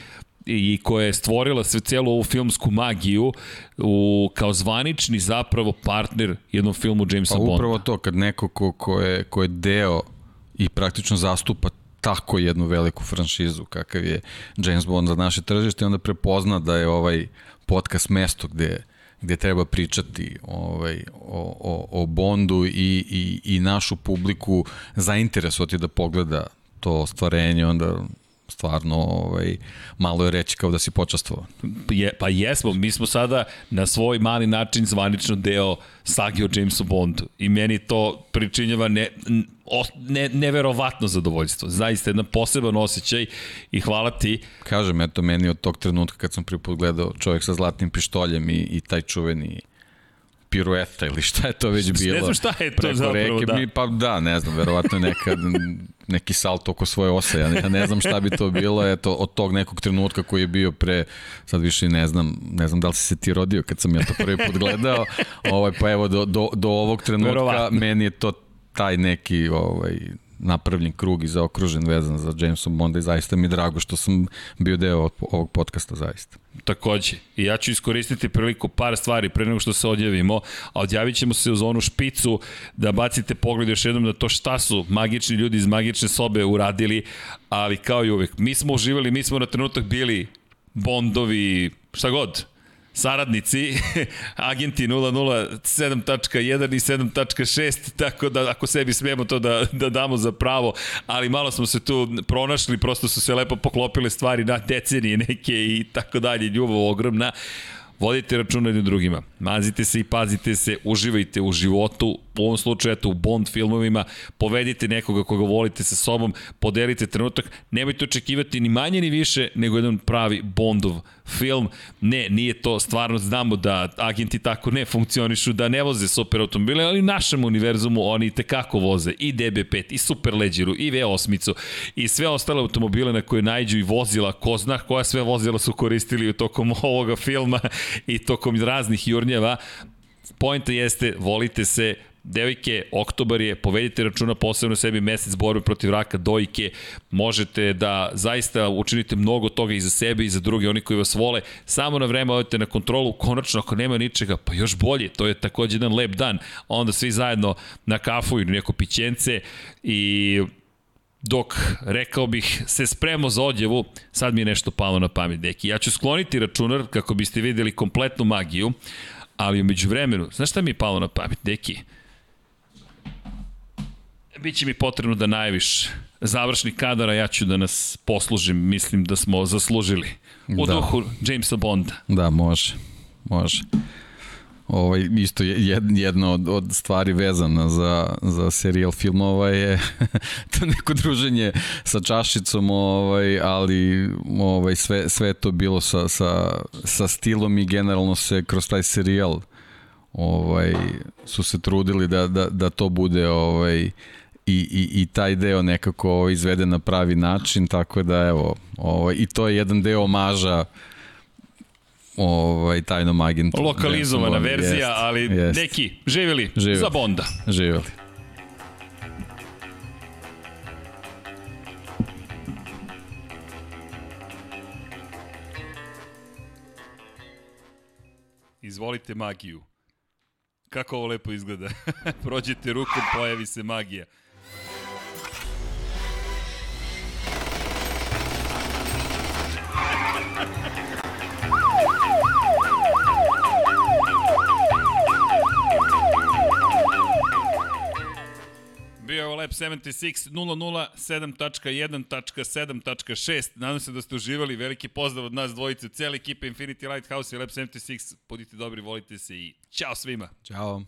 Speaker 1: i koja je stvorila sve celu ovu filmsku magiju u, kao zvanični zapravo partner jednom filmu Jamesa Bonda.
Speaker 2: Pa upravo to, kad neko ko, ko, je, ko je deo i praktično zastupa tako jednu veliku franšizu kakav je James Bond za naše tržište, onda prepozna da je ovaj podcast mesto gde gde treba pričati ovaj, o, o, o Bondu i, i, i našu publiku zainteresovati da pogleda to stvarenje, onda stvarno ovaj, malo je reći kao da si počastvovao.
Speaker 1: Je, pa jesmo, mi smo sada na svoj mali način zvanično deo sagi o Jamesu Bondu i meni to pričinjava ne, ne, neverovatno zadovoljstvo. Zaista jedan poseban osjećaj i hvala ti.
Speaker 2: Kažem, eto, meni od tog trenutka kad sam prvi put gledao čovjek sa zlatnim pištoljem i, i taj čuveni pirueta ili šta je to već bilo. Ne
Speaker 1: znam šta je to Preko zapravo, reke, da. Mi,
Speaker 2: pa da, ne znam, verovatno je nekad neki salt oko svoje ose, ja ne, ja ne znam šta bi to bilo, eto, od tog nekog trenutka koji je bio pre, sad više ne znam, ne znam da li si se ti rodio kad sam ja to prvi put gledao, ovaj, pa evo, do, do, do ovog trenutka verovatno. meni je to taj neki ovaj, napravljen krug i zaokružen vezan za Jamesom Bonda i zaista mi je drago što sam bio deo ovog podcasta zaista.
Speaker 1: Takođe. I ja ću iskoristiti priliku par stvari pre nego što se odjavimo, a odjavit ćemo se uz onu špicu da bacite pogled još jednom na to šta su magični ljudi iz magične sobe uradili, ali kao i uvek, mi smo uživali, mi smo na trenutak bili Bondovi, šta god, saradnici, agenti 007.1 i 7.6, tako da ako sebi smijemo to da, da damo za pravo, ali malo smo se tu pronašli, prosto su se lepo poklopile stvari na decenije neke i tako dalje, ljubav ogromna. Vodite računa jednim drugima. Mazite se i pazite se, uživajte u životu, u ovom slučaju eto, u Bond filmovima, povedite nekoga koga volite sa sobom, podelite trenutak, nemojte očekivati ni manje ni više nego jedan pravi Bondov film. Ne, nije to, stvarno znamo da agenti tako ne funkcionišu, da ne voze super automobile, ali u našem univerzumu oni tekako voze i DB5, i Super Leđeru, i V8, i sve ostale automobile na koje najđu i vozila, ko zna koja sve vozila su koristili u tokom ovoga filma i tokom raznih jurnjeva. Pojenta jeste, volite se, Devojke, oktobar je, povedite računa posebno sebi mesec borbe protiv raka dojke, možete da zaista učinite mnogo toga i za sebe i za druge, oni koji vas vole, samo na vreme odete na kontrolu, konačno ako nema ničega, pa još bolje, to je takođe jedan lep dan, onda svi zajedno na kafu ili neko pićence i dok, rekao bih, se spremo za odjevu, sad mi je nešto palo na pamet, deki. Ja ću skloniti računar kako biste videli kompletnu magiju, ali umeđu vremenu, znaš šta mi je palo na pamet, deki? Biće mi potrebno da najaviš završni kadar, a ja ću da nas poslužim, mislim da smo zaslužili. U da. duhu Jamesa Bonda.
Speaker 2: Da, može. Može. Ovaj, isto jed, jedna od, od stvari vezana za, za serijal filmova je to neko druženje sa čašicom, ovaj, ali ovaj, sve, sve to bilo sa, sa, sa stilom i generalno se kroz taj serijal ovaj, su se trudili da, da, da to bude ovaj, i, i, i taj deo nekako izvede na pravi način, tako da evo, ovaj, i to je jedan deo omaža ovaj, tajnom agentu.
Speaker 1: Lokalizovana verzija, jest, ali jest. neki, živjeli, živjeli za Bonda.
Speaker 2: Živjeli.
Speaker 1: Izvolite magiju. Kako ovo lepo izgleda. Prođete rukom, pojavi se magija. Bio je Lab 76 007.1.7.6. Nadam se da ste uživali. Veliki pozdrav od nas dvojice, cijela ekipa Infinity Lighthouse i Lab 76. Budite dobri, volite se i ćao svima.
Speaker 2: Ćao.